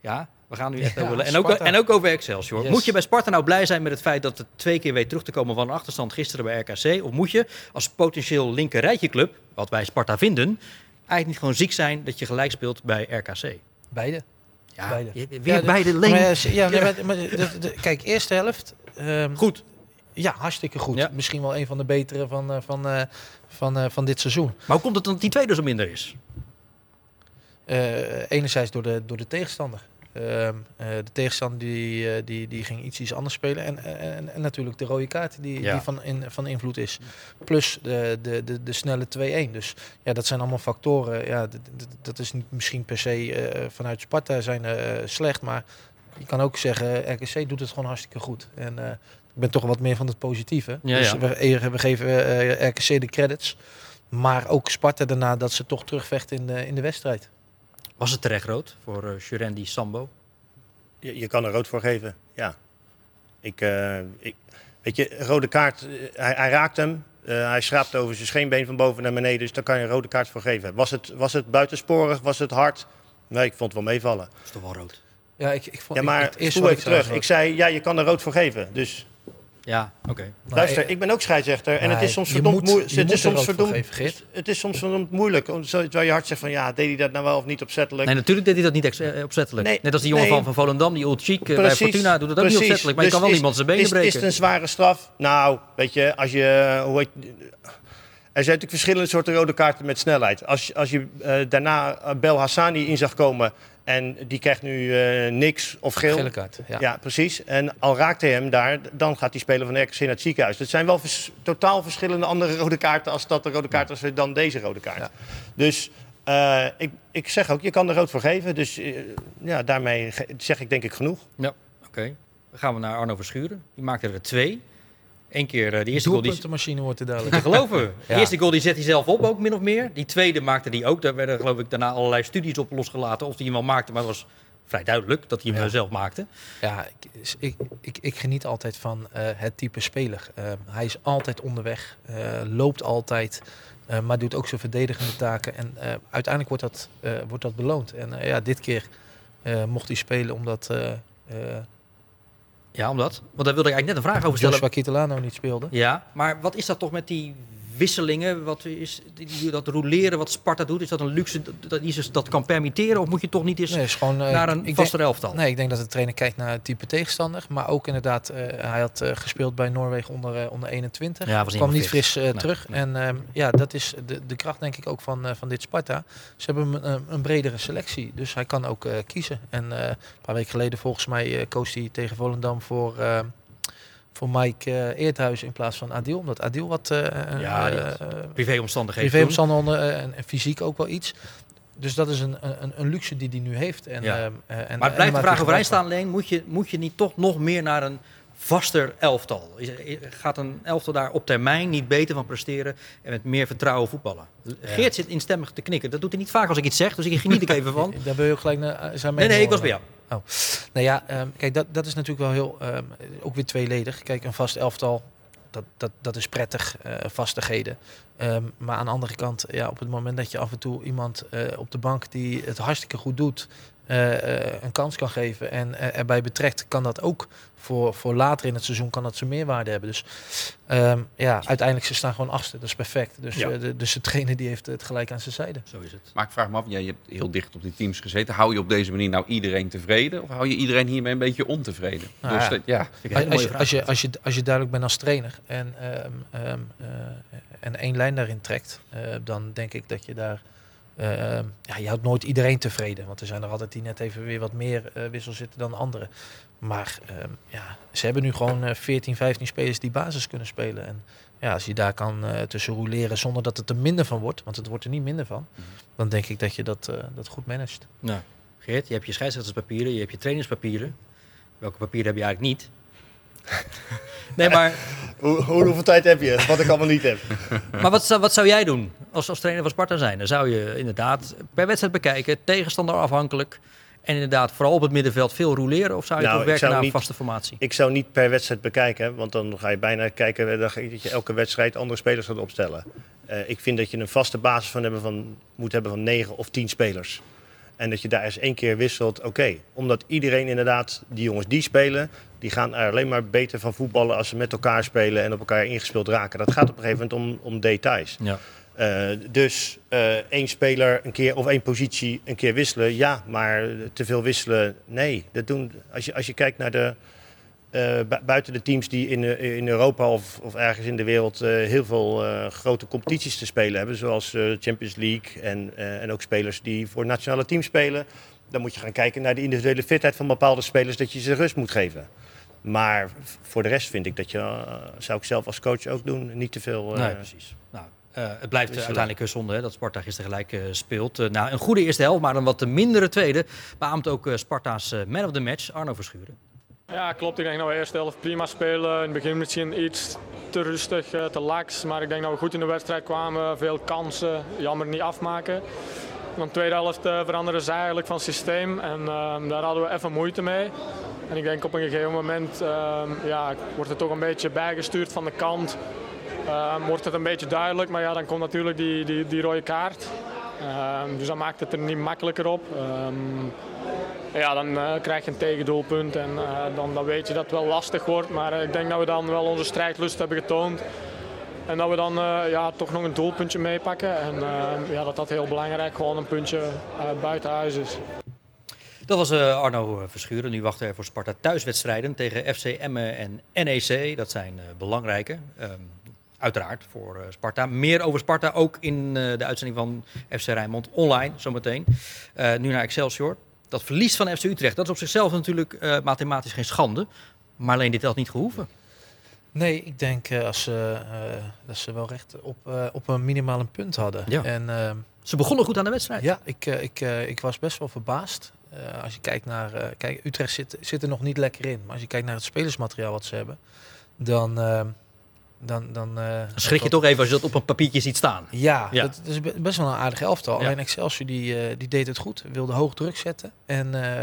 Ja, we gaan nu echt Ja, over... En ook, Sparta. en ook over Excelsior. Yes. Moet je bij Sparta nou blij zijn met het feit dat het twee keer weet terug te komen van een achterstand gisteren bij RKC? Of moet je als potentieel linker rijtje club, wat wij Sparta vinden, eigenlijk niet gewoon ziek zijn dat je gelijk speelt bij RKC? Beide. Ja, Beide. Ja, weer de- beide eh, ja, nee, maar, maar de- de- kijk, eerste helft. ehm, Goed. Ja, hartstikke goed. Ja. Misschien wel een van de betere van, eh, van, eh, van, eh, van dit seizoen. Maar hoe komt het dan dat die tweede zo minder is? Enerzijds door de, door de tegenstander. Ehm, eh, de tegenstander die, eh, die, die ging iets, iets anders spelen. En, en, en natuurlijk de rode kaart die, Ja. die van, in, van invloed is. Plus de, de, de, de snelle 2-1. Dus ja, dat zijn allemaal factoren. Ja, dat is niet misschien per se eh, vanuit Sparta zijn slecht. Maar je kan ook zeggen, RKC doet het gewoon hartstikke goed. En ik ben toch wat meer van het positieve. Ja, dus ja. We, we geven RKC de credits. Maar ook Sparta daarna dat ze toch terugvechten in de, in de wedstrijd. Was het terecht rood voor uh, Shurendi Sambo? Je, je kan er rood voor geven, ja. Ik, eh, ik, weet je, rode kaart, eh, hij, hij raakt hem. eh, hij schraapt over zijn scheenbeen van boven naar beneden. Dus daar kan je een rode kaart voor geven. Was het, was het buitensporig? Was het hard? Nee, ik vond het wel meevallen. Dat is toch wel rood? Ja, ik, ik vond Ja, maar het spoel wat even ik terug. Ik zei, ja, je kan er rood voor geven. Dus Ja, oké. Luister, eh, ik ben ook scheidsrechter. En het is soms verdomd, moet- moe- je het is soms verdomd, het is soms verdomd moeilijk. Terwijl je hart zegt van, ja, deed hij dat nou wel of niet opzettelijk? Nee, natuurlijk deed hij dat niet eh, opzettelijk. Nee, Net als die jongen nee. van, van Volendam, die Old Cheek eh, bij Fortuna, doet het ook niet opzettelijk. Maar je Dus kan wel is- iemand zijn benen is, breken. Is het een zware straf? Nou, weet je, als je... Hoe heet, er zijn natuurlijk verschillende soorten rode kaarten met snelheid. Als, je- als je eh, daarna eh, Bel Hassani in zag komen en die krijgt nu eh, niks of geel. Gele kaart. Ja. Ja. precies. En al raakt hij hem daar, dan gaat die speler van de RKC naar het ziekenhuis. Dat zijn wel vers- totaal verschillende andere rode kaarten als dat de rode kaart was dan deze rode kaart. Ja. Dus eh, ik, ik zeg ook, je kan er rood voor geven. Dus eh, ja, daarmee zeg ik denk ik genoeg. Ja, oké. Dan gaan we naar Arno Verschuren. Die maakte er twee. Eén keer eh, de eerste goal. Die, Doelpuntenmachine wordt er dadelijk. te geloven. De eerste goal die zet hij zelf op ook min of meer. Die tweede maakte hij ook. Daar werden geloof ik daarna allerlei studies op losgelaten. Of hij hem wel maakte. Maar het was vrij duidelijk dat hij hem Ja. zelf maakte. Ja, ik, ik, ik, ik geniet altijd van eh, het type speler. Eh, hij is altijd onderweg, eh, loopt altijd, maar doet ook zijn verdedigende taken. En uiteindelijk wordt dat, wordt dat beloond. En ja, dit keer mocht hij spelen omdat Ja, omdat. Want daar wilde ik eigenlijk net een vraag over stellen. Joshua Kitalano niet speelde. Ja, maar wat is dat toch met die wisselingen? Wat is dat roleren wat Sparta doet? Is dat een luxe dat, Isis dat kan permitteren? Of moet je toch niet eens Nee, is gewoon, eh, naar een denk- vaste elftal? Nee, ik denk dat de trainer kijkt naar het type tegenstander. Maar ook inderdaad, eh, hij had eh, gespeeld bij Noorwegen onder, onder 21. Ja, was kwam niet fris, Nee, terug. nee. En ehm, ja, dat is de, de kracht denk ik ook van, van dit Sparta. Ze hebben een, een, bredere selectie. Dus hij kan ook kiezen. En een paar weken geleden volgens mij koos hij tegen Volendam voor... eh, voor Mike eh Eerthuizen in plaats van Adil. Omdat Adil wat uh, Ja, die privéomstandigheden. privéomstandigheden en, en fysiek ook wel iets. Dus dat is een, een, een luxe die hij nu heeft. En, Ja. ehm, eh, en, Maar het blijft de vraag gebruik staan, Leen. Moet je, moet je niet toch nog meer naar een vaster elftal? Is- Gaat een elftal daar op termijn niet beter van presteren en met meer vertrouwen voetballen? Geert zit instemmig te knikken. Dat doet hij niet vaak als ik iets zeg, dus ik geniet ik even van. Daar wil je ook gelijk naar eh, zijn Nee, nee, mening ik was bij horen. Jou. Nou ja, ehm, kijk, dat, dat is natuurlijk wel heel, ehm, ook weer tweeledig. Kijk, een vast elftal, dat, dat, dat is prettig, eh, vastigheden. Ehm, maar aan de andere kant, ja, op het moment dat je af en toe iemand eh, op de bank die het hartstikke goed doet, een kans kan geven en eh, erbij betrekt, kan dat ook voor, voor later in het seizoen kan dat zijn meerwaarde hebben. Dus ehm, ja, uiteindelijk ze staan gewoon achtste, dat is perfect. Dus, Ja. eh, de, dus de trainer die heeft het gelijk aan zijn zijde. Zo is het. Maar ik vraag me af, jij hebt heel dicht op die teams gezeten. Hou je op deze manier nou iedereen tevreden? Of hou je iedereen hiermee een beetje ontevreden? Nou Dus ja. dat- ja. Als je, als, je, als, je, als je duidelijk bent als trainer en, ehm, ehm, eh, en één lijn daarin trekt, eh, dan denk ik dat je daar. Ehm, ja, je houdt nooit iedereen tevreden. Want er zijn er altijd die net even weer wat meer eh wissels zitten dan anderen. Maar ehm, ja, ze hebben nu gewoon eh 14, 15 spelers die basis kunnen spelen. En ja, als je daar kan eh, tussen roleren zonder dat het er minder van wordt, want het wordt er niet minder van, dan denk ik dat je dat, eh, dat goed managt. Nou, Geert, je hebt je scheidsrechterspapieren, je hebt je trainerspapieren. Welke papieren heb je eigenlijk niet? nee, maar, Hoe, hoe- hoeveel tijd heb je? Wat ik allemaal niet heb. maar wat, zou, wat zou jij doen als, als trainer van Sparta zijn? Dan zou je inderdaad per wedstrijd bekijken, tegenstander afhankelijk. En inderdaad vooral op het middenveld veel roleren. Of zou je Nou, toch werken naar een vaste formatie? Ik zou niet per wedstrijd bekijken, want dan ga je bijna kijken je, dat je elke wedstrijd andere spelers gaat opstellen. Eh, ik vind dat je een vaste basis van hebben van, moet hebben van 9 of 10 spelers. En dat je daar eens één keer wisselt, oké. Omdat iedereen inderdaad, die jongens die spelen, die gaan er alleen maar beter van voetballen als ze met elkaar spelen en op elkaar ingespeeld raken. Dat gaat op een gegeven moment om, om details. Ja. Eh, dus eh, één speler een keer of één positie een keer wisselen, ja, maar te veel wisselen, nee. Dat doen, als, je, als je kijkt naar de, eh, bu- buiten de teams die in, in Europa of, of ergens in de wereld heel veel grote competities te spelen hebben, zoals Champions League en, en ook spelers die voor nationale teams spelen, dan moet je gaan kijken naar de individuele fitheid van bepaalde spelers, dat je ze rust moet geven. Maar voor de rest vind ik dat je, eh, zou ik zelf als coach ook doen, niet te veel. eh, Nee, precies. Nou, eh, het blijft uiteindelijk zonde hè, dat Sparta gisteren gelijk eh, speelt. Nou, een goede eerste helft, maar een wat mindere tweede. Beaamt ook eh, Sparta's man of the match, Arno Verschuren. Ja, klopt. Ik denk dat we de eerste helft prima spelen. In het begin misschien iets te rustig, te lax. Maar ik denk dat we goed in de wedstrijd kwamen. Veel kansen, jammer niet afmaken. De tweede helft eh, veranderen ze eigenlijk van systeem. En ehm, daar hadden we even moeite mee. En ik denk op een gegeven moment ehm, ja, wordt het toch een beetje bijgestuurd van de kant. Ehm, wordt het een beetje duidelijk, maar ja, dan komt natuurlijk die, die, die rode kaart. Dus dat maakt het er niet makkelijker op. Ja, dan eh, krijg je een tegendoelpunt en eh, dan, dan weet je dat het wel lastig wordt. Maar ik denk dat we dan wel onze strijdlust hebben getoond. En dat we dan eh, ja, toch nog een doelpuntje meepakken. En eh, ja, dat dat heel belangrijk gewoon een puntje eh, buiten huis is. Dat was Arno Verschuren. Nu wachten er voor Sparta thuiswedstrijden tegen FC Emmen en NEC. Dat zijn belangrijke. ehm, uiteraard voor Sparta. Meer over Sparta ook in de uitzending van FC Rijnmond online zometeen. Nu naar Excelsior. Dat verlies van FC Utrecht, dat is op zichzelf natuurlijk mathematisch geen schande. Maar alleen dit had niet gehoeven. Nee, ik denk eh, als ze, eh, dat ze wel recht op, eh, op een minimaal een punt hadden. Ja. En ehm, Ze begonnen goed aan de wedstrijd. ja, ik, ik, ik was best wel verbaasd. Als je kijkt naar... kijk, Utrecht zit, zit er nog niet lekker in. Maar als je kijkt naar het spelersmateriaal wat ze hebben... Dan... eh, dan, dan, Dan schrik je toch even als je dat op een papiertje ziet staan. Ja, Ja. dat is be- best wel een aardig elftal. Ja. Alleen Excelsior die, die deed het goed. Wilde hoog druk zetten. En, eh,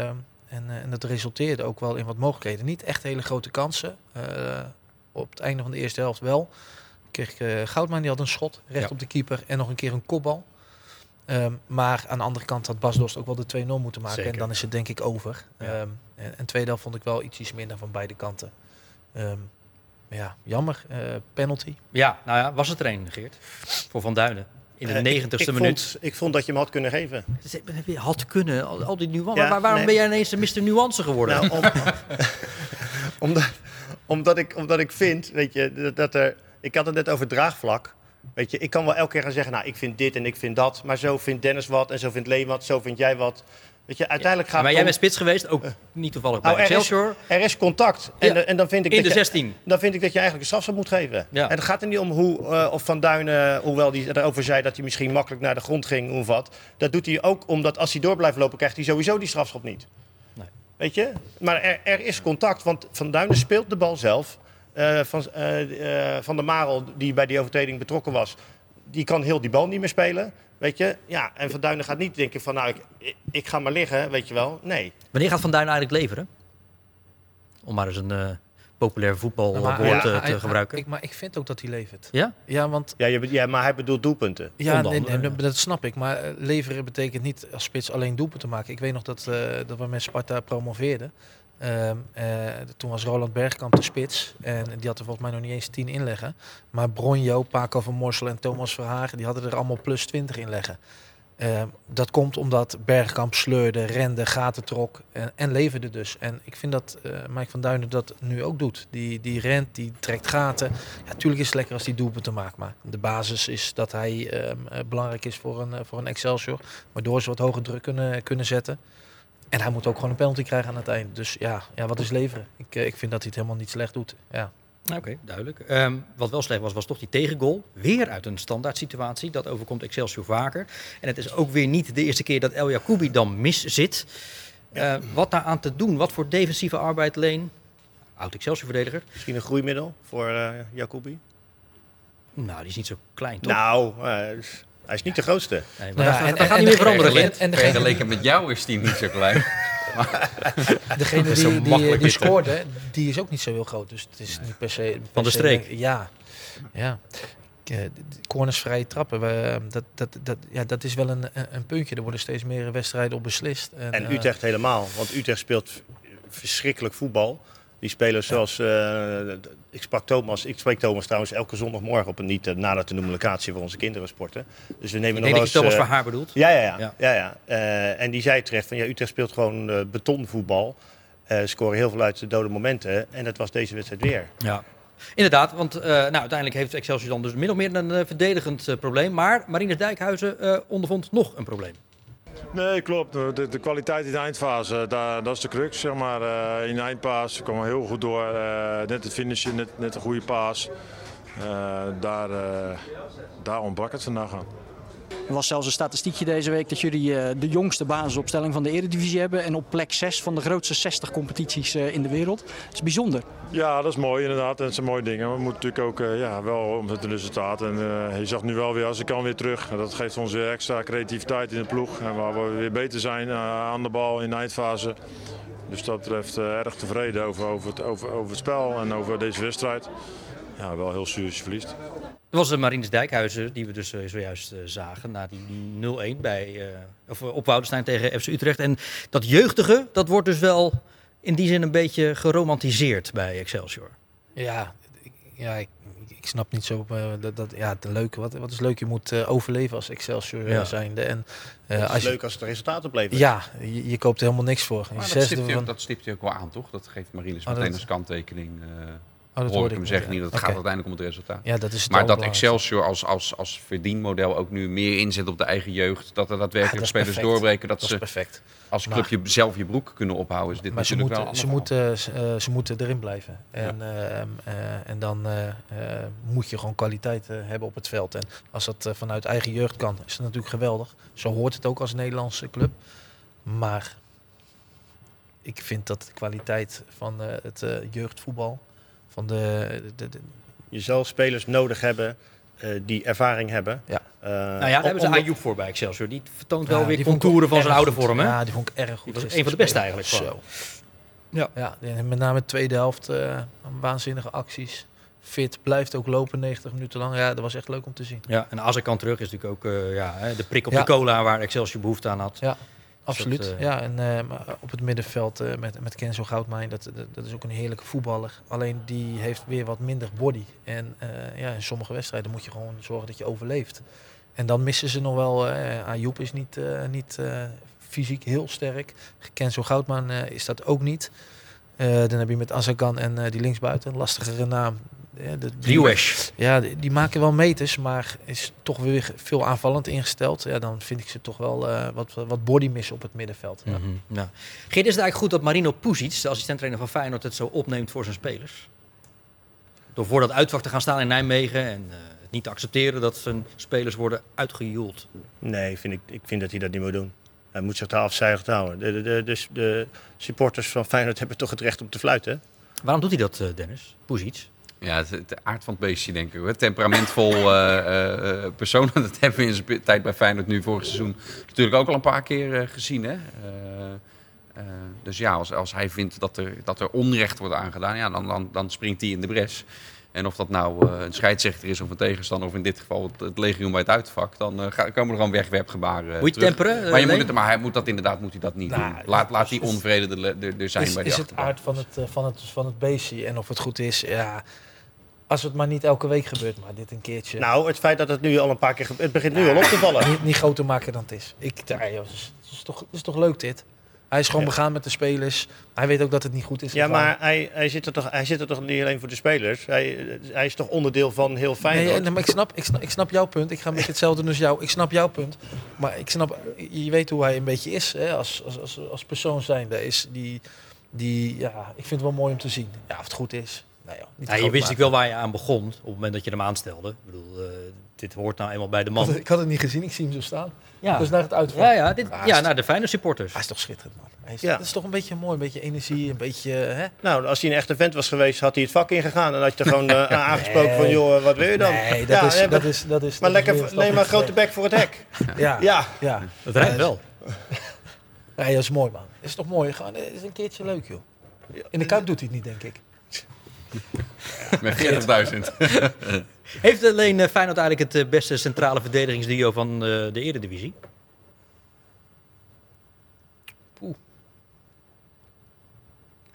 en, en dat resulteerde ook wel in wat mogelijkheden. Niet echt hele grote kansen. Op het einde van de eerste helft wel. Kreeg eh Goudman, die had een schot recht Ja. op de keeper. En nog een keer een kopbal. Ehm, maar aan de andere kant had Bas Dost ook wel de 2-0 moeten maken. Zeker. En dan is het denk ik over. Ja. Ehm, en, en tweede helft vond ik wel ietsjes minder van beide kanten. Ehm, maar ja, jammer. Eh, penalty. Ja, nou ja, was het er een, Geert? Voor Van Duinen. In de Eh, ik- negentigste ik minuut. Vond, ik vond dat je hem had kunnen geven. Je- Had kunnen, al, al die nuance. Ja, maar waarom nee. ben jij ineens een Mr. Nuance geworden? Nou, om- omdat, omdat, ik, omdat ik vind, weet je, dat, dat er... Ik had het net over draagvlak. Weet je, ik kan wel elke keer gaan zeggen, nou, ik vind dit en ik vind dat. Maar zo vindt Dennis wat en zo vindt Leen wat, zo vind jij wat. Weet je, uiteindelijk gaat maar jij om- bent spits geweest, ook niet toevallig bij Nou, er is- Excelsior. Er is contact. En, Ja. eh, en dan, vind ik In dat de je, 16. dan vind ik dat je eigenlijk een strafschop moet geven. Ja. En het gaat er niet om hoe, eh, of Van Duinen, hoewel hij erover zei dat hij misschien makkelijk naar de grond ging of wat. Dat doet hij ook omdat als hij door blijft lopen, krijgt hij sowieso die strafschop niet. Weet je? Maar er, er is contact, want Van Duinen speelt de bal zelf. Eh, van, eh, van Marel, die bij die overtreding betrokken was, die kan heel die bal niet meer spelen. Weet je? Ja, en Van Duinen gaat niet denken van, nou, ik, ik, ga maar liggen, weet je wel. Nee. Wanneer gaat Van Duinen eigenlijk leveren? Om maar eens een populair voetbalwoord Maar, eh, ja, te, hij- gebruiken. Ik, maar ik vind ook dat hij levert. ja? Ja, want Ja, je, ja, maar hij bedoelt doelpunten. Ja, nee, nee, ja. dat snap ik. Maar eh, leveren betekent niet als spits alleen doelpunten maken. Ik weet nog dat, eh, dat we met Sparta promoveerden. Ehm, eh, toen was Roland Bergkamp de spits. En die had er volgens mij nog niet eens 10 inleggen. Maar Bronjo, Paco van Morsel en Thomas Verhagen... die hadden er allemaal plus 20 in Ehm, dat komt omdat Bergkamp sleurde, rende, gaten trok en, en leverde dus. En ik vind dat eh Mike van Duinen dat nu ook doet. Die, die rent, die trekt gaten. Natuurlijk is het lekker als hij doelpunten maakt. Maar de basis is dat hij ehm, eh, belangrijk is voor een, eh, voor een Excelsior. Waardoor ze wat hoger druk kunnen, kunnen zetten. En hij moet ook gewoon een penalty krijgen aan het eind. Dus ja, ja wat is leveren? Ik, eh, ik vind dat hij het helemaal niet slecht doet. Ja. Oké, duidelijk. Ehm, wat wel slecht was, was toch die tegengoal. Weer uit een standaard situatie. Dat overkomt Excelsior vaker. En het is ook weer niet de eerste keer dat El Jacoubi dan mis zit. Eh, wat daar aan te doen? Wat voor defensieve arbeid leen? Oud Excelsior-verdediger. Misschien een groeimiddel voor eh Jacobi? Nou, die is niet zo klein, toch? Nou, eh, hij is niet de grootste. Nee, maar Nou dat, ja, gaat- en- dat gaat en- niet meer en- veranderen, en- Vergeleken met jou is die niet zo klein. degene die, die, hè? scoorde, die is ook niet zo heel groot. Dus het is niet per se... per Van de se- streek. Ja. ja. Eh, de- de Corners vrije trappen, we, dat, dat, dat, ja, dat is wel een, een puntje. Er worden steeds meer wedstrijden op beslist. En eh, Utrecht helemaal. Want Utrecht speelt verschrikkelijk voetbal. Die spelen zoals... eh, ik sprak Thomas. Ik spreek Thomas trouwens elke zondagmorgen op een niet uh, nader te noemen locatie voor onze kinderen sporten. Dus we nemen Ik nog denk dat je Thomas eens, van eh, haar bedoelt. Ja, ja, ja. Ja. ja. Eh, en die zei terecht van ja, Utrecht speelt gewoon eh, betonvoetbal. Eh scoren heel veel uit de dode momenten. En dat was deze wedstrijd weer. Ja. Inderdaad, want eh, nou, uiteindelijk heeft Excelsior dan dus min of meer een eh, verdedigend eh, probleem. Maar Marines Dijkhuizen eh, ondervond nog een probleem. Nee, klopt. De, de kwaliteit in de eindfase, daar, dat is de crux. Zeg maar. Eh, in de eindpaas komen we heel goed door. Eh, net het finishen, net, net een goede paas. Eh, daar, daar ontbrak het vandaag aan. Er was zelfs een statistiekje deze week dat jullie eh, de jongste basisopstelling van de Eredivisie hebben. En op plek 6 van de grootste 60 competities eh, in de wereld. Dat is bijzonder. Ja, dat is mooi inderdaad. En dat zijn mooie dingen. We moeten natuurlijk ook eh, ja, wel om het resultaat. En eh, je zag nu wel weer, als ik kan weer terug. Dat geeft ons weer extra creativiteit in de ploeg. En waar we weer beter zijn aan de bal in de eindfase. Dus dat betreft erg tevreden over, over, het, over, over het spel en over deze wedstrijd. Ja, wel heel je verliest. Dat was de Marines Dijkhuizen, die we dus eh, zojuist eh, zagen. Na die 0-1 bij, eh, of, op Woudenstein tegen FC Utrecht. En dat jeugdige, dat wordt dus wel in die zin een beetje geromantiseerd bij Excelsior. Ja, ik- ja ik, ik snap niet zo dat, dat ja, het leuke. Wat, wat is leuk? Je moet eh, overleven als Excelsior Ja. zijnde. En eh, Het is als je, leuk als het resultaat oplevert. ja, je, je koopt er helemaal niks voor. Je Maar dat stipt, van- ook- dat stipt hij ook wel aan, toch? Dat geeft Marines Oh, meteen dat- als kanttekening. Oh, dat hoor ik hem zeggen niet. Dat Oké. gaat uiteindelijk om het resultaat. Ja, dat is het Maar dat. Excelsior als, als, als verdienmodel ook nu meer inzet op de eigen jeugd. Dat er Ja, daadwerkelijk spelers perfect. doorbreken. Dat, Dat ze perfect. als club je, zelf je broek kunnen ophouden. Is dit Maar ze moeten, ze, moeten, ze, eh, ze moeten erin blijven. En, eh, eh, en dan moet je gewoon kwaliteit hebben op het veld. En als dat vanuit eigen jeugd kan, is dat natuurlijk geweldig. Zo hoort het ook als Nederlandse club. Maar ik vind dat de kwaliteit van het jeugdvoetbal, van de, de, de- Je zal spelers nodig hebben eh, die ervaring hebben. Ja. Eh, Nou ja, daar hebben ze Ayoub voor bij Excelsior. Die vertoont wel weer ik contouren van zijn oude goed. vorm, hè? Ja, die vond ik erg goed. Die was gisteren een van de beste eigenlijk Zo. Ja. Ja, en met name de tweede helft, eh, waanzinnige acties. Fit, blijft ook lopen 90 minuten lang. Ja, dat was echt leuk om te zien. Ja, en Azarkan terug is natuurlijk ook eh, ja, hè, de prik op Ja. de cola waar Excelsior behoefte aan had. Ja, absoluut. eh, ja, en eh, op het middenveld eh, met, met Kenzo Goudmijn, dat, dat, dat is ook een heerlijke voetballer. Alleen die heeft weer wat minder body. En ja, in sommige wedstrijden moet je gewoon zorgen dat je overleeft. En dan missen ze nog wel. Ayoub is niet, niet fysiek heel sterk. Kenzo Goudman is dat ook niet. Dan heb je met Azagan en die linksbuiten, een lastigere naam. De, die- ja, die, maken wel meters, maar is toch weer veel aanvallend ingesteld. Ja, dan vind ik ze toch wel eh, wat, wat body missen op het middenveld. Ja. Ja. Geert, is het eigenlijk goed dat Marino Pusic, de assistenttrainer van Feyenoord, het zo opneemt voor zijn spelers? Door voor dat uitvak te gaan staan in Nijmegen en eh, het niet te accepteren dat zijn spelers worden uitgejoeld. Nee, vind ik, ik vind dat hij dat niet moet doen. Hij moet zich daar afzuigend houden. De, de, de, de, de supporters van Feyenoord hebben toch het recht om te fluiten? Waarom doet hij dat, eh, Dennis? Pusic? Ja, het, het aard van het beestje, denk ik. hoor. Temperamentvol eh, eh, eh, persoon. Dat hebben we in zijn tijd bij Feyenoord nu vorig seizoen natuurlijk ook al een paar keer eh, gezien. Hè? Eh, eh, dus ja, als, als hij vindt dat er, dat er onrecht wordt aangedaan, ja, dan, dan, dan springt hij in de bres. En of dat nou eh, een scheidsrechter is of een tegenstander, of in dit geval het, het legioen bij het uitvak, dan ga- komen er gewoon wegwerpgebaren. Moet je terug. temperen, Maar, je moet het, maar hij moet dat inderdaad moet hij dat niet Nou, doen. Laat, laat die onvrede er, er, er zijn Is, bij die is het aard van het, van, het, van het beestje en of het goed is, ja... Als het maar niet elke week gebeurt, maar dit een keertje. Nou, het feit dat het nu al een paar keer gebeurt, het begint nu al op te vallen. niet, niet groter maken dan het is. Ik, ja, joh, het, is, het, is toch, het is toch leuk dit? Hij is gewoon begaan met de spelers. Hij weet ook dat het niet goed is. Ja, gegaan. maar hij, hij, zit er toch, hij zit er toch niet alleen voor de spelers. Hij, hij is toch onderdeel van heel Feyenoord. Nee, nee, maar ik snap, ik, snap, ik snap jouw punt. Ik ga met hetzelfde als jou. Ik snap jouw punt. Maar ik snap, je weet hoe hij een beetje is hè, als, als, als, als persoon zijnde. Is die, die, ja, ik vind het wel mooi om te zien. Ja, of het goed is. Nou, niet Ja, je wist natuurlijk maken. wel waar je aan begon op het moment dat je hem aanstelde. Ik bedoel, eh, dit hoort nou eenmaal bij de Ik had, man. ik had het niet gezien, ik zie hem zo staan. Ja, Dus naar het uitvak. ja, ja, dit, ja naar de Feyenoord supporters. Hij is toch schitterend, man. Hij is, Ja. Dat is toch een beetje mooi, een beetje energie, een beetje... Hè? Nou, als hij een echte vent was geweest, had hij het vak ingegaan. En had je er gewoon eh, aangesproken van, joh, wat wil je dan? Nee, dat, Ja, is, nee, dat maar- is... Dat is Maar dat lekker, neem maar een grote bek voor het hek. Ja, ja. Dat rijdt wel. Nee, dat is mooi, man. Is toch mooi? Gewoon, het is een keertje leuk, joh. In de Kuip doet hij het niet, denk ik. Met 40.000. Heeft alleen eh, Feyenoord eigenlijk het eh, beste centrale verdedigingsduo van eh, de Eredivisie?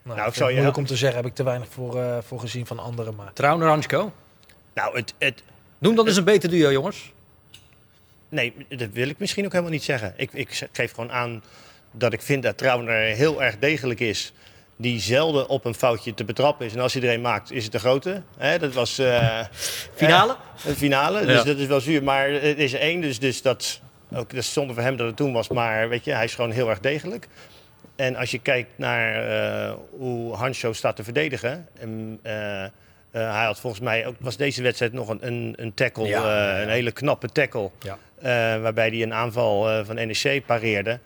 Nou, ik ik zou je- moeilijk om te zeggen, heb ik te weinig voor, eh, voor gezien van anderen. Maar Trouwner Hansko? nou, het, het, Noem dan eens een beter duo, jongens. nee, dat wil ik misschien ook helemaal niet zeggen. Ik, ik geef gewoon aan dat ik vind dat Trauner heel erg degelijk is. Die zelden op een foutje te betrappen is. En als hij er een maakt, is het de grote. Hè, dat was... eh, Finale? Een finale, dus Ja. dat is wel zuur. Maar het is er één, dus, dus dat, ook, dat is zonde voor hem dat het toen was. Maar weet je, hij is gewoon heel erg degelijk. En als je kijkt naar eh, hoe Hancho staat te verdedigen. En, eh, eh, hij had volgens mij, ook was deze wedstrijd nog een, een, een tackle, Ja, eh, ja, ja. een hele knappe tackle. Ja. eh, waarbij hij een aanval eh, van NEC pareerde.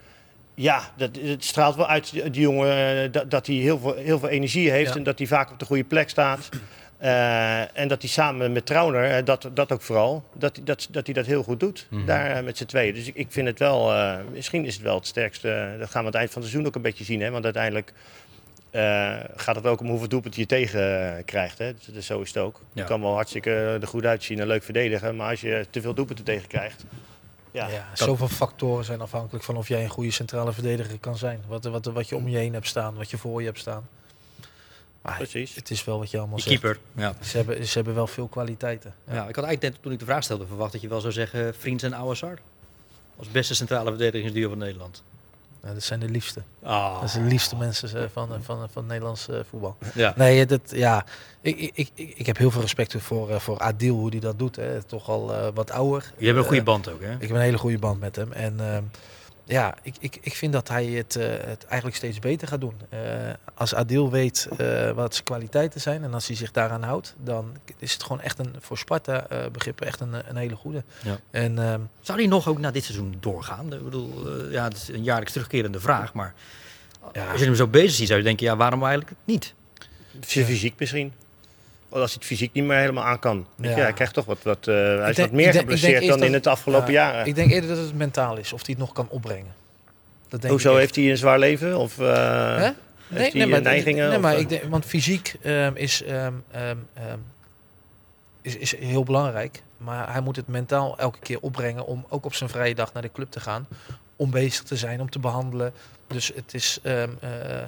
Ja, dat, het straalt wel uit, die jongen, eh, dat, dat hij heel veel, heel veel energie heeft Ja. en dat hij vaak op de goede plek staat. Eh, en dat hij samen met Trauner, eh, dat, dat ook vooral, dat, dat, dat hij dat heel goed doet. Mhm. Daar met z'n tweeën. Dus ik, ik vind het wel, misschien is het wel het sterkste. Dat gaan we aan het eind van het seizoen ook een beetje zien. Hè? Want uiteindelijk gaat het ook om hoeveel doelpunten je tegen krijgt. Hè? Dus zo is het ook. Ja. Je kan wel hartstikke er goed uitzien en leuk verdedigen. Maar als je te veel doelpunten tegen krijgt. Ja, ja, zoveel factoren zijn afhankelijk van of jij een goede centrale verdediger kan zijn. Wat, wat, wat je om je heen hebt staan, wat je voor je hebt staan. Maar precies. het is wel wat je allemaal Die zegt. keeper. Ja. Ze hebben, ze hebben wel veel kwaliteiten. Ja, ik had eigenlijk net toen ik de vraag stelde verwacht dat je wel zou zeggen Vriends en Ouassar. Als beste centrale verdedigingsduo van Nederland. Nou, dat zijn de liefste. Ah. Dat zijn de liefste mensen eh, van, van, van het Nederlands eh, voetbal. Ja. Nee, dat, ja, ik, ik, ik, ik heb heel veel respect voor, eh, voor Adil, hoe hij dat doet. Hè. Toch al eh, wat ouder. Je hebt een goede Eh, band ook, hè? Ik heb een hele goede band met hem. En ehm, ja, ik, ik, ik vind dat hij het, eh, het eigenlijk steeds beter gaat doen. Eh, als Adil weet eh, wat zijn kwaliteiten zijn en als hij zich daaraan houdt, dan is het gewoon echt een, voor Sparta eh begrippen echt een, een hele goede. Ja. En ehm, Zou die nog ook na dit seizoen doorgaan? Ik bedoel, eh, ja, het is een jaarlijks terugkerende vraag, maar Ja. Als je hem zo bezig ziet, zou je denken, ja, waarom eigenlijk niet? Fy- Fysiek misschien. Als hij het fysiek niet meer helemaal aan kan. Je, Ja. hij krijgt toch wat, wat eh, hij is wat meer denk- geblesseerd dan in het afgelopen Ja, jaren. Ik denk eerder dat het mentaal is, of hij het nog kan opbrengen. Dat denk Hoezo ik heeft hij een zwaar leven? Of, heeft hij maar, neigingen? Nee, of, maar eh? ik denk, want fysiek ehm, is, ehm, ehm, is, is heel belangrijk. Maar hij moet het mentaal elke keer opbrengen om ook op zijn vrije dag naar de club te gaan. Om bezig te zijn, om te behandelen. Dus het is... ehm, eh, eh,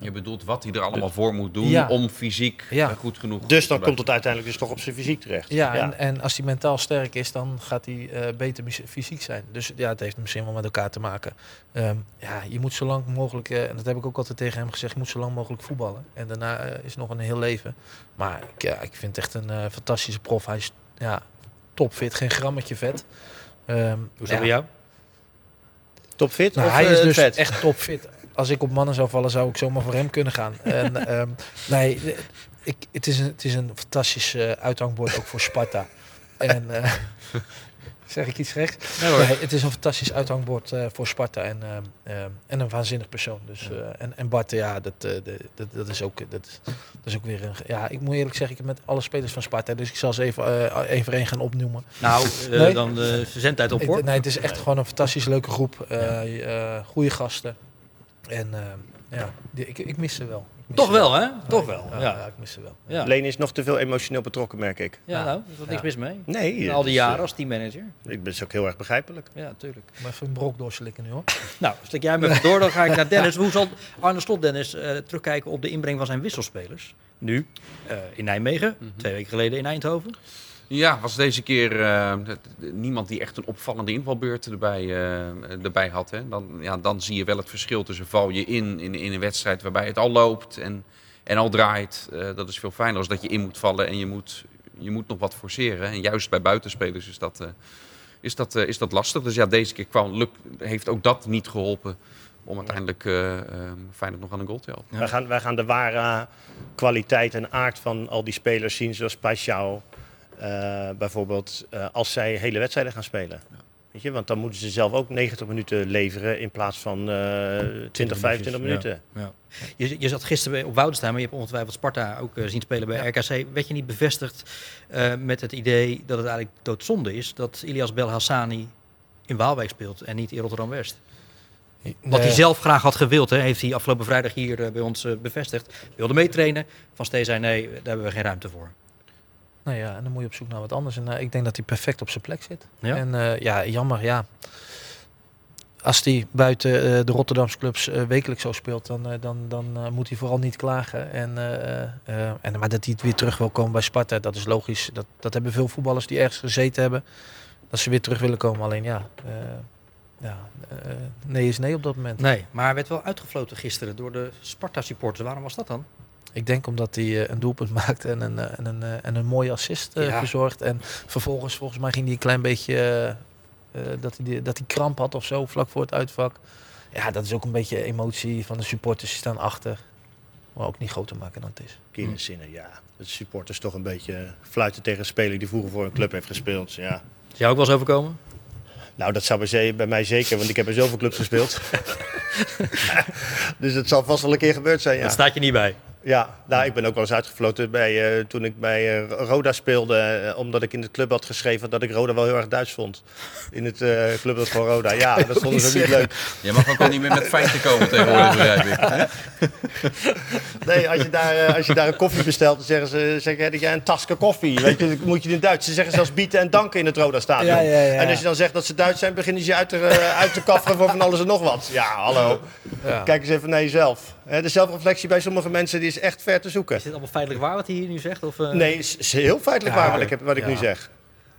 Je bedoelt wat hij er allemaal voor moet doen Ja. om fysiek Ja. eh, goed genoeg Dus dan komt het uiteindelijk dus toch op zijn fysiek terecht. ja, En, en als hij mentaal sterk is, dan gaat hij eh, beter fysiek zijn. Dus ja, het heeft misschien wel met elkaar te maken. Ehm, ja, je moet zo lang mogelijk, en dat heb ik ook altijd tegen hem gezegd, je moet zo lang mogelijk voetballen. En daarna is nog een heel leven. Maar ik, ja, ik vind het echt een fantastische prof. Hij is ja, topfit, geen grammetje vet. Ehm, Hoe is dat ja. bij jou? Topfit Nou, of hij is eh, dus vet? echt topfit. Als ik op mannen zou vallen, zou ik zomaar voor hem kunnen gaan. En, ehm, nee, ik, het, is een, het is een fantastisch eh, uithangbord ook voor Sparta. En eh, zeg ik iets recht? Nee, het is een fantastisch uithangbord eh, voor Sparta en, ehm, ehm, en een waanzinnig persoon. Dus, eh, en, en Bart, ja, dat, eh, dat, dat, is ook, dat, is- dat is ook weer een... Ja, ik moet eerlijk zeggen, ik heb met alle spelers van Sparta, dus ik zal ze even eh, één gaan opnoemen. Nou, eh, Nee. dan zendtijd op hoor. nee, het is echt gewoon een fantastisch leuke groep. eh eh, goede gasten. En eh, ja, die, ik, ik mis ze wel. Toch wel, hè? Toch wel. Ja, Ja, ja, ik mis ze wel. ja. Leen is nog te veel emotioneel betrokken, merk ik. Ja, nou, er is niks mis mee. Nee. Na al die jaren eh, als teammanager. ik ben is ook heel erg begrijpelijk. Ja, natuurlijk. Maar even een brok doorslikken nu hoor. Nou, stik jij me even door, dan ga ik naar Dennis. Hoe zal Arne Slot, Dennis, eh, terugkijken op de inbreng van zijn wisselspelers? Nu, eh, in Nijmegen, twee weken geleden in Eindhoven. Ja, was deze keer eh, niemand die echt een opvallende invalbeurt erbij, eh, erbij had. Hè. Dan, ja, dan zie je wel het verschil tussen val je in, in in een wedstrijd waarbij het al loopt en, en al draait. Eh, dat is veel fijner als dat je in moet vallen en je moet, je moet nog wat forceren. En juist bij buitenspelers is dat, eh, is dat, is dat lastig. Dus ja, deze keer kwam, luk, heeft ook dat niet geholpen om uiteindelijk Feyenoord nog aan een goal te helpen. Wij, gaan, wij gaan de ware kwaliteit en aard van al die spelers zien, zoals Paixão. Eh, bijvoorbeeld, eh, als zij hele wedstrijden gaan spelen. Weet je, want dan moeten ze zelf ook 90 minuten leveren in plaats van eh 20, 25 minuten. Ja. Je, je zat gisteren bij- op Woudenstein, maar je hebt ongetwijfeld Sparta ook eh, zien spelen bij RKC. Werd je niet bevestigd eh, met het idee dat het eigenlijk doodzonde is dat Ilias Belhassani in Waalwijk speelt en niet in Rotterdam-West? Wat hij zelf graag had gewild, hè, heeft hij afgelopen vrijdag hier bij ons bevestigd. Wilde meetrainen. Van Stee zei nee, daar hebben we geen ruimte voor. Nou ja, en dan moet je op zoek naar wat anders. En eh, ik denk dat hij perfect op zijn plek zit. Ja? En eh, ja, jammer, ja. Als hij buiten eh, de Rotterdamse clubs wekelijks zo speelt, dan, dan, dan moet hij vooral niet klagen. En, en, maar dat hij weer terug wil komen bij Sparta, dat is logisch. Dat, dat hebben veel voetballers die ergens gezeten hebben. Dat ze weer terug willen komen. Alleen ja, ja nee is nee op dat moment. Nee, maar hij werd wel uitgefloten gisteren door de Sparta-supporters. Waarom was dat dan? Ik denk omdat hij eh, een doelpunt maakte en een, eh, en een, eh, en een mooie assist Ja. verzorgd. En vervolgens, volgens mij ging hij een klein beetje, dat, hij, die- dat hij kramp had of zo, vlak voor het uitvak. Ja, dat is ook een beetje emotie van de supporters die staan achter. Maar ook niet groter maken dan het is. Kinderzinnen, ja. De supporters toch een beetje fluiten tegen een speler die vroeger voor een club heeft gespeeld. Ja. Is jou ook wel eens overkomen? Nou, dat zou bij, ze- bij mij zeker, want ik heb bij zoveel clubs gespeeld. dus het zal vast wel een keer gebeurd zijn, ja. Dat staat je niet bij. Ja, nou, ik ben ook wel eens uitgefloten bij, eh, toen ik bij eh, Roda speelde. eh, omdat ik in het club had geschreven dat ik Roda wel heel erg Duits vond. In het eh clubblad van Roda. Ja, dat vonden ze niet leuk. Je mag ook al niet meer met feiten komen tegenwoordig, begrijp ik. Nee, als je daar, als je daar een koffie bestelt, dan zeggen ze zeg jij dat jij een taske koffie. Weet je, moet je in het Duits. Ze zeggen zelfs bieten en danken in het Roda stadion. Ja, ja, ja. En als je dan zegt dat ze Duits zijn, beginnen ze je uit te, uit te kafferen voor van alles en nog wat. Ja, hallo. Ja. Kijk eens even naar jezelf. De zelfreflectie bij sommige mensen die is echt ver te zoeken. Is dit allemaal feitelijk waar wat hij hier nu zegt? Of, eh? Nee, is, is heel feitelijk Ja, waar wat ik, heb, wat ik nu zeg.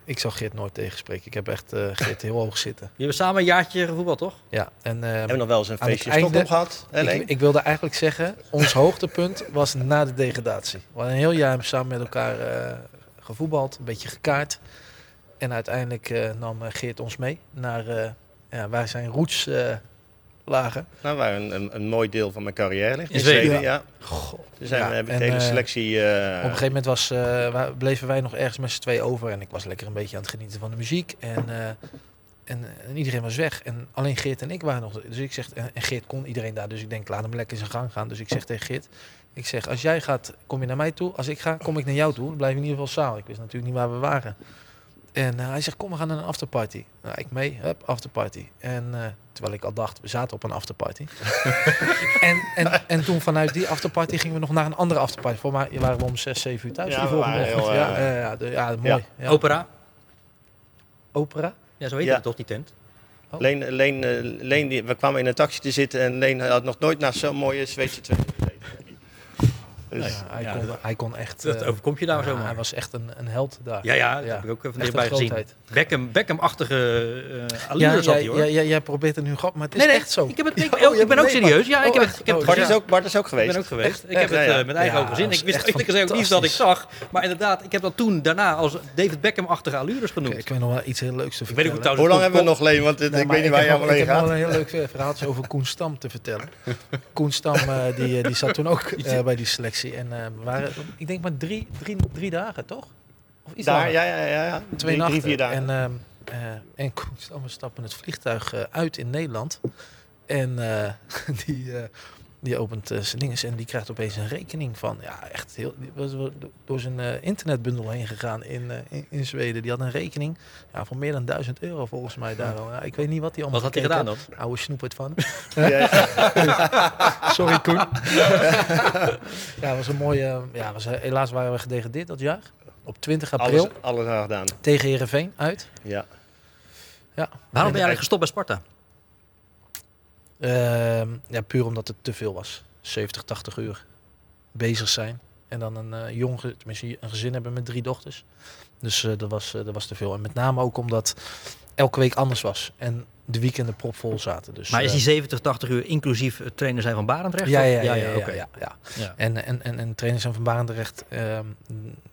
Ik zou Geert nooit tegenspreken. Ik heb echt eh Geert heel hoog zitten. Je hebben samen een jaartje gevoetbald, toch? Ja, en, eh, Hebben we nog wel eens een het feestje in Stockholm gehad? ik, ik wilde eigenlijk zeggen, ons hoogtepunt was na de degradatie. We hadden een heel jaar samen met elkaar eh, gevoetbald, een beetje gekaart. En uiteindelijk eh, nam Geert ons mee naar eh, ja, waar zijn roots eh, lagen. Nou, waar een, een, een mooi deel van mijn carrière ligt. In Zweden. ja. Goh. Dus zijn, Ja, we hebben en, de hele eh, selectie... eh, Op een gegeven moment was, eh, bleven wij nog ergens met z'n twee over. En ik was lekker een beetje aan het genieten van de muziek. En eh, En, en iedereen was weg. En alleen Geert en ik waren nog. Dus ik zeg, en Geert kon iedereen daar. Dus ik denk, laat hem lekker zijn gang gaan. Dus ik zeg tegen Geert, ik zeg, als jij gaat, kom je naar mij toe. Als ik ga, kom ik naar jou toe. Dan blijf ik in ieder geval samen. Ik wist natuurlijk niet waar we waren. En eh, hij zegt, kom, we gaan naar een afterparty. Nou, ik mee, hup, afterparty. En eh, terwijl ik al dacht, we zaten op een afterparty. en, en, en toen vanuit die afterparty gingen we nog naar een andere afterparty. Voor mij waren we om 6, 7 uur thuis. Ja, die we volgende waren ochtend. heel, ja, eh, ja, ja, de- ja, mooi. Ja. Opera? Opera? Ja, zo heet Ja. het toch, die tent? Leen, Leen, eh, Leen, die- we kwamen in een taxi te zitten en Leen had nog nooit naar zo'n mooie Zweedse gezeten. Dus, Ja, hij, ja, kon, dat- hij kon echt... Dat eh, overkomt je daar ja, zomaar. Hij was echt een, een held daar. Ja, ja, dat Ja. heb ik ook even dichtbij gezien. Beckham, Beckham-achtige uh, Ja, allures had hij, jij, hoor. jij, jij, jij probeert het nu grap, maar het is nee, nee, echt zo. Ik, heb het, ik, Oh, ik hebt ben ook serieus. Ja, ik heb Oh, het, ik heb oh, het Bart, is ook, Bart is ook Ik geweest. ben ook geweest. Echt? ik heb het Ja, ja. eh, met eigen Ja, ogen gezien. Ik is wist ook niet dat ik zag. Maar inderdaad, ik heb dat toen daarna als David Beckham-achtige allures genoemd. Ik, ik weet nog wel iets heel leuks te Ik vertellen. Hoe lang hebben we nog, Leen? Want ik weet niet waar je allemaal nog- heen Ik heb gaat. een heel leuk verhaaltje over Koen Stam te vertellen. Koen Stam die, die zat toen ook bij die selectie. En eh, we waren, ik denk maar drie, drie, drie dagen, toch? Of iets Daar, langer. ja, ja, ja. ja. Twee drie, nachten. drie, vier dagen. En, ehm, eh, en we stappen het vliegtuig eh, uit in Nederland. En die, die opent zijn dinges en die krijgt opeens een rekening van... Ja, echt heel... Die was door zijn eh, internetbundel heen gegaan in, eh, in, in Zweden. Die had een rekening ja, van meer dan 1000 euro volgens mij daar. al. Ja, ik weet niet wat hij allemaal Wat had hij gedaan dan? Oude snoepert van. Sorry Koen. ja, was een mooie... Ja, was, helaas waren we gedegradeerd dat jaar. Op 20 april Alles, alles aan gedaan. tegen Herenveen uit. Ja. Ja. Waarom ben je eigenlijk gestopt bij Sparta? Ehm, ja, puur omdat het te veel was. 70, 80 uur bezig zijn. En dan een eh jong, tenminste een gezin hebben met drie dochters. Dus eh, dat, was, eh, dat was te veel. En met name ook omdat elke week anders was. En de weekenden propvol zaten. Dus, Maar is die 70, 80 uur inclusief het trainer zijn van Barendrecht? ja, ja, ja, ja, ja, oké. ja, ja. Ja. En, en, en, en trainers zijn van Barendrecht, ehm,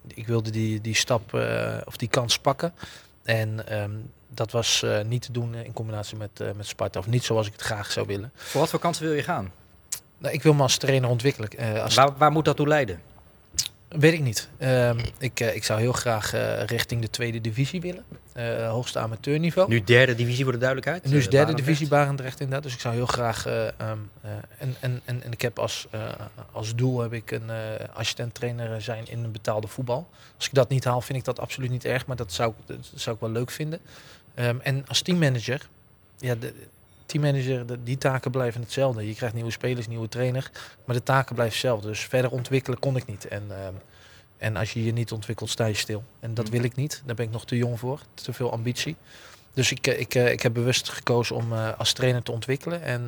ik wilde die, die stap of die kans pakken. En ehm, dat was eh, niet te doen in combinatie met, eh, met Sparta. Of niet zoals ik het graag zou willen. Voor wat voor kansen wil je gaan? Nou, ik wil me als trainer ontwikkelen. Eh, als, Waar, waar moet dat toe leiden? Weet ik niet. Ehm, ik, eh, ik zou heel graag eh, richting de tweede divisie willen. Eh, hoogste amateurniveau. Nu derde divisie voor de duidelijkheid. Nu is eh, derde Barendrecht. divisie Barendrecht inderdaad. Dus ik zou heel graag... eh, ehm, eh, en, en, en, en ik heb als, eh, als doel heb ik een eh assistent trainer zijn in een betaalde voetbal. Als ik dat niet haal, vind ik dat absoluut niet erg. Maar dat zou, ik- dat zou ik wel leuk vinden. Ehm, en als teammanager... Ja, de, teammanager, de, die taken blijven hetzelfde. Je krijgt nieuwe spelers, nieuwe trainer. Maar de taken blijven hetzelfde. Dus verder ontwikkelen kon ik niet. En, ehm, en als je je niet ontwikkelt, sta je stil. En dat wil ik niet. Daar ben ik nog te jong voor. Te veel ambitie. Dus ik, eh, ik, eh, ik heb bewust gekozen om eh, als trainer te ontwikkelen. En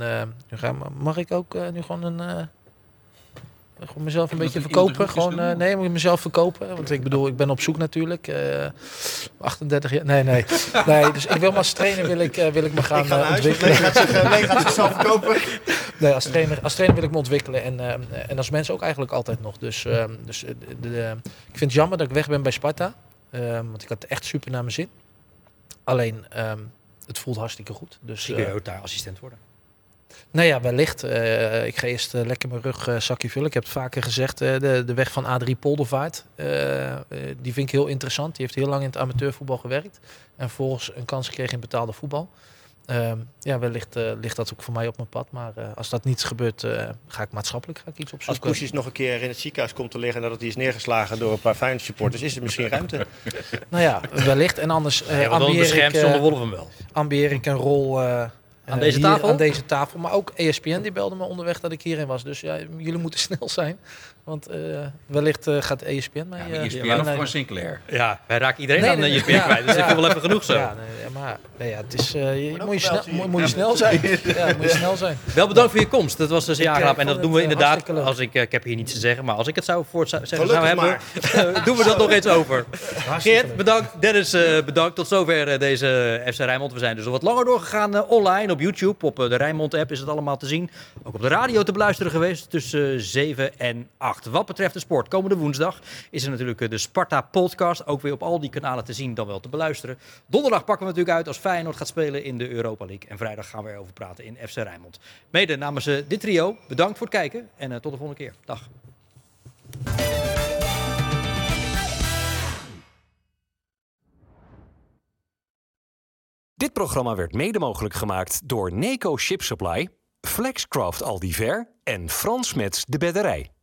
nu ga, mag ik ook nu gewoon een. Eh, gewoon mezelf een beetje verkopen. Gewoon, eh, doen? nee, ik moet mezelf verkopen. Want ik bedoel, ik ben op zoek natuurlijk. eh 38 jaar. Nee, nee. nee dus ik wil maar als trainer wil ik, eh, wil ik me gaan, ik ga eh, ontwikkelen. gaat, zich, eh, Leen gaat zichzelf verkopen. Nee, als trainer, als trainer wil ik me ontwikkelen. En, eh, en als mens ook eigenlijk altijd nog. Dus, eh, dus eh, de, de- ik vind het jammer dat ik weg ben bij Sparta. Eh, want ik had echt super naar mijn zin. Alleen, ehm, het voelt hartstikke goed. Dus, eh, je ook daar assistent worden. Nou ja, wellicht. Eh, ik ga eerst eh, lekker mijn rug eh, zakje vullen. Ik heb het vaker gezegd, eh, de, de weg van A3 Poldervaart. eh, eh, die vind ik heel interessant. Die heeft heel lang in het amateurvoetbal gewerkt. En vervolgens een kans gekregen in betaalde voetbal. Ehm, ja, wellicht eh, ligt dat ook voor mij op mijn pad. Maar eh, als dat niet gebeurt, eh, ga ik maatschappelijk ga ik iets Als opzoeken. Koesjes nog een keer in het ziekenhuis komt te liggen nadat hij is neergeslagen door een paar Feyenoord supporters, is er misschien ruimte. Nou ja, wellicht. En anders eh Ja, ambieer, ik, hem wel. ambieer ik een rol... eh, Aan deze tafel? Aan deze tafel. Maar ook ESPN die belde me onderweg dat ik hierin was. Dus ja, jullie moeten snel zijn. Want eh, wellicht eh, gaat ESPN mij... Ja, eh, maar ESPN of gewoon Sinclair. Ja, wij raken iedereen Nee, aan nee, je nee, spin ja, kwijt. Dus ja. ik vind wel even genoeg zo. Ja, nee, maar nee, ja, het is, eh, je, moet, je snel, gebeld, zie ik. moet, moet je snel zijn. Ja, moet je snel zijn. Wel bedankt voor je komst. Dat was dus ja, graag. En dat doen we het, inderdaad. Als ik, ik heb hier niets te zeggen, maar als ik het zou voor zou, zeggen zou Gelukkig hebben, doen we dat nog eens over. Geert, bedankt. Dennis, eh, bedankt. Tot zover deze FC Rijnmond. We zijn dus al wat langer doorgegaan online op YouTube. Op de Rijnmond-app is het allemaal te zien. Ook op de radio te beluisteren geweest tussen 7 en 8. Wat betreft de sport, komende woensdag is er natuurlijk eh, de Sparta-podcast. Ook weer op al die kanalen te zien, dan wel te beluisteren. Donderdag pakken we natuurlijk uit als Feyenoord gaat spelen in de Europa League. En vrijdag gaan we erover praten in FC Rijnmond. Mede namens eh, dit trio, bedankt voor het kijken en eh, tot de volgende keer. Dag. Dit programma werd mede mogelijk gemaakt door Neco Ship Supply, Flexcraft Aldiver en Frans Mets de Bedderij.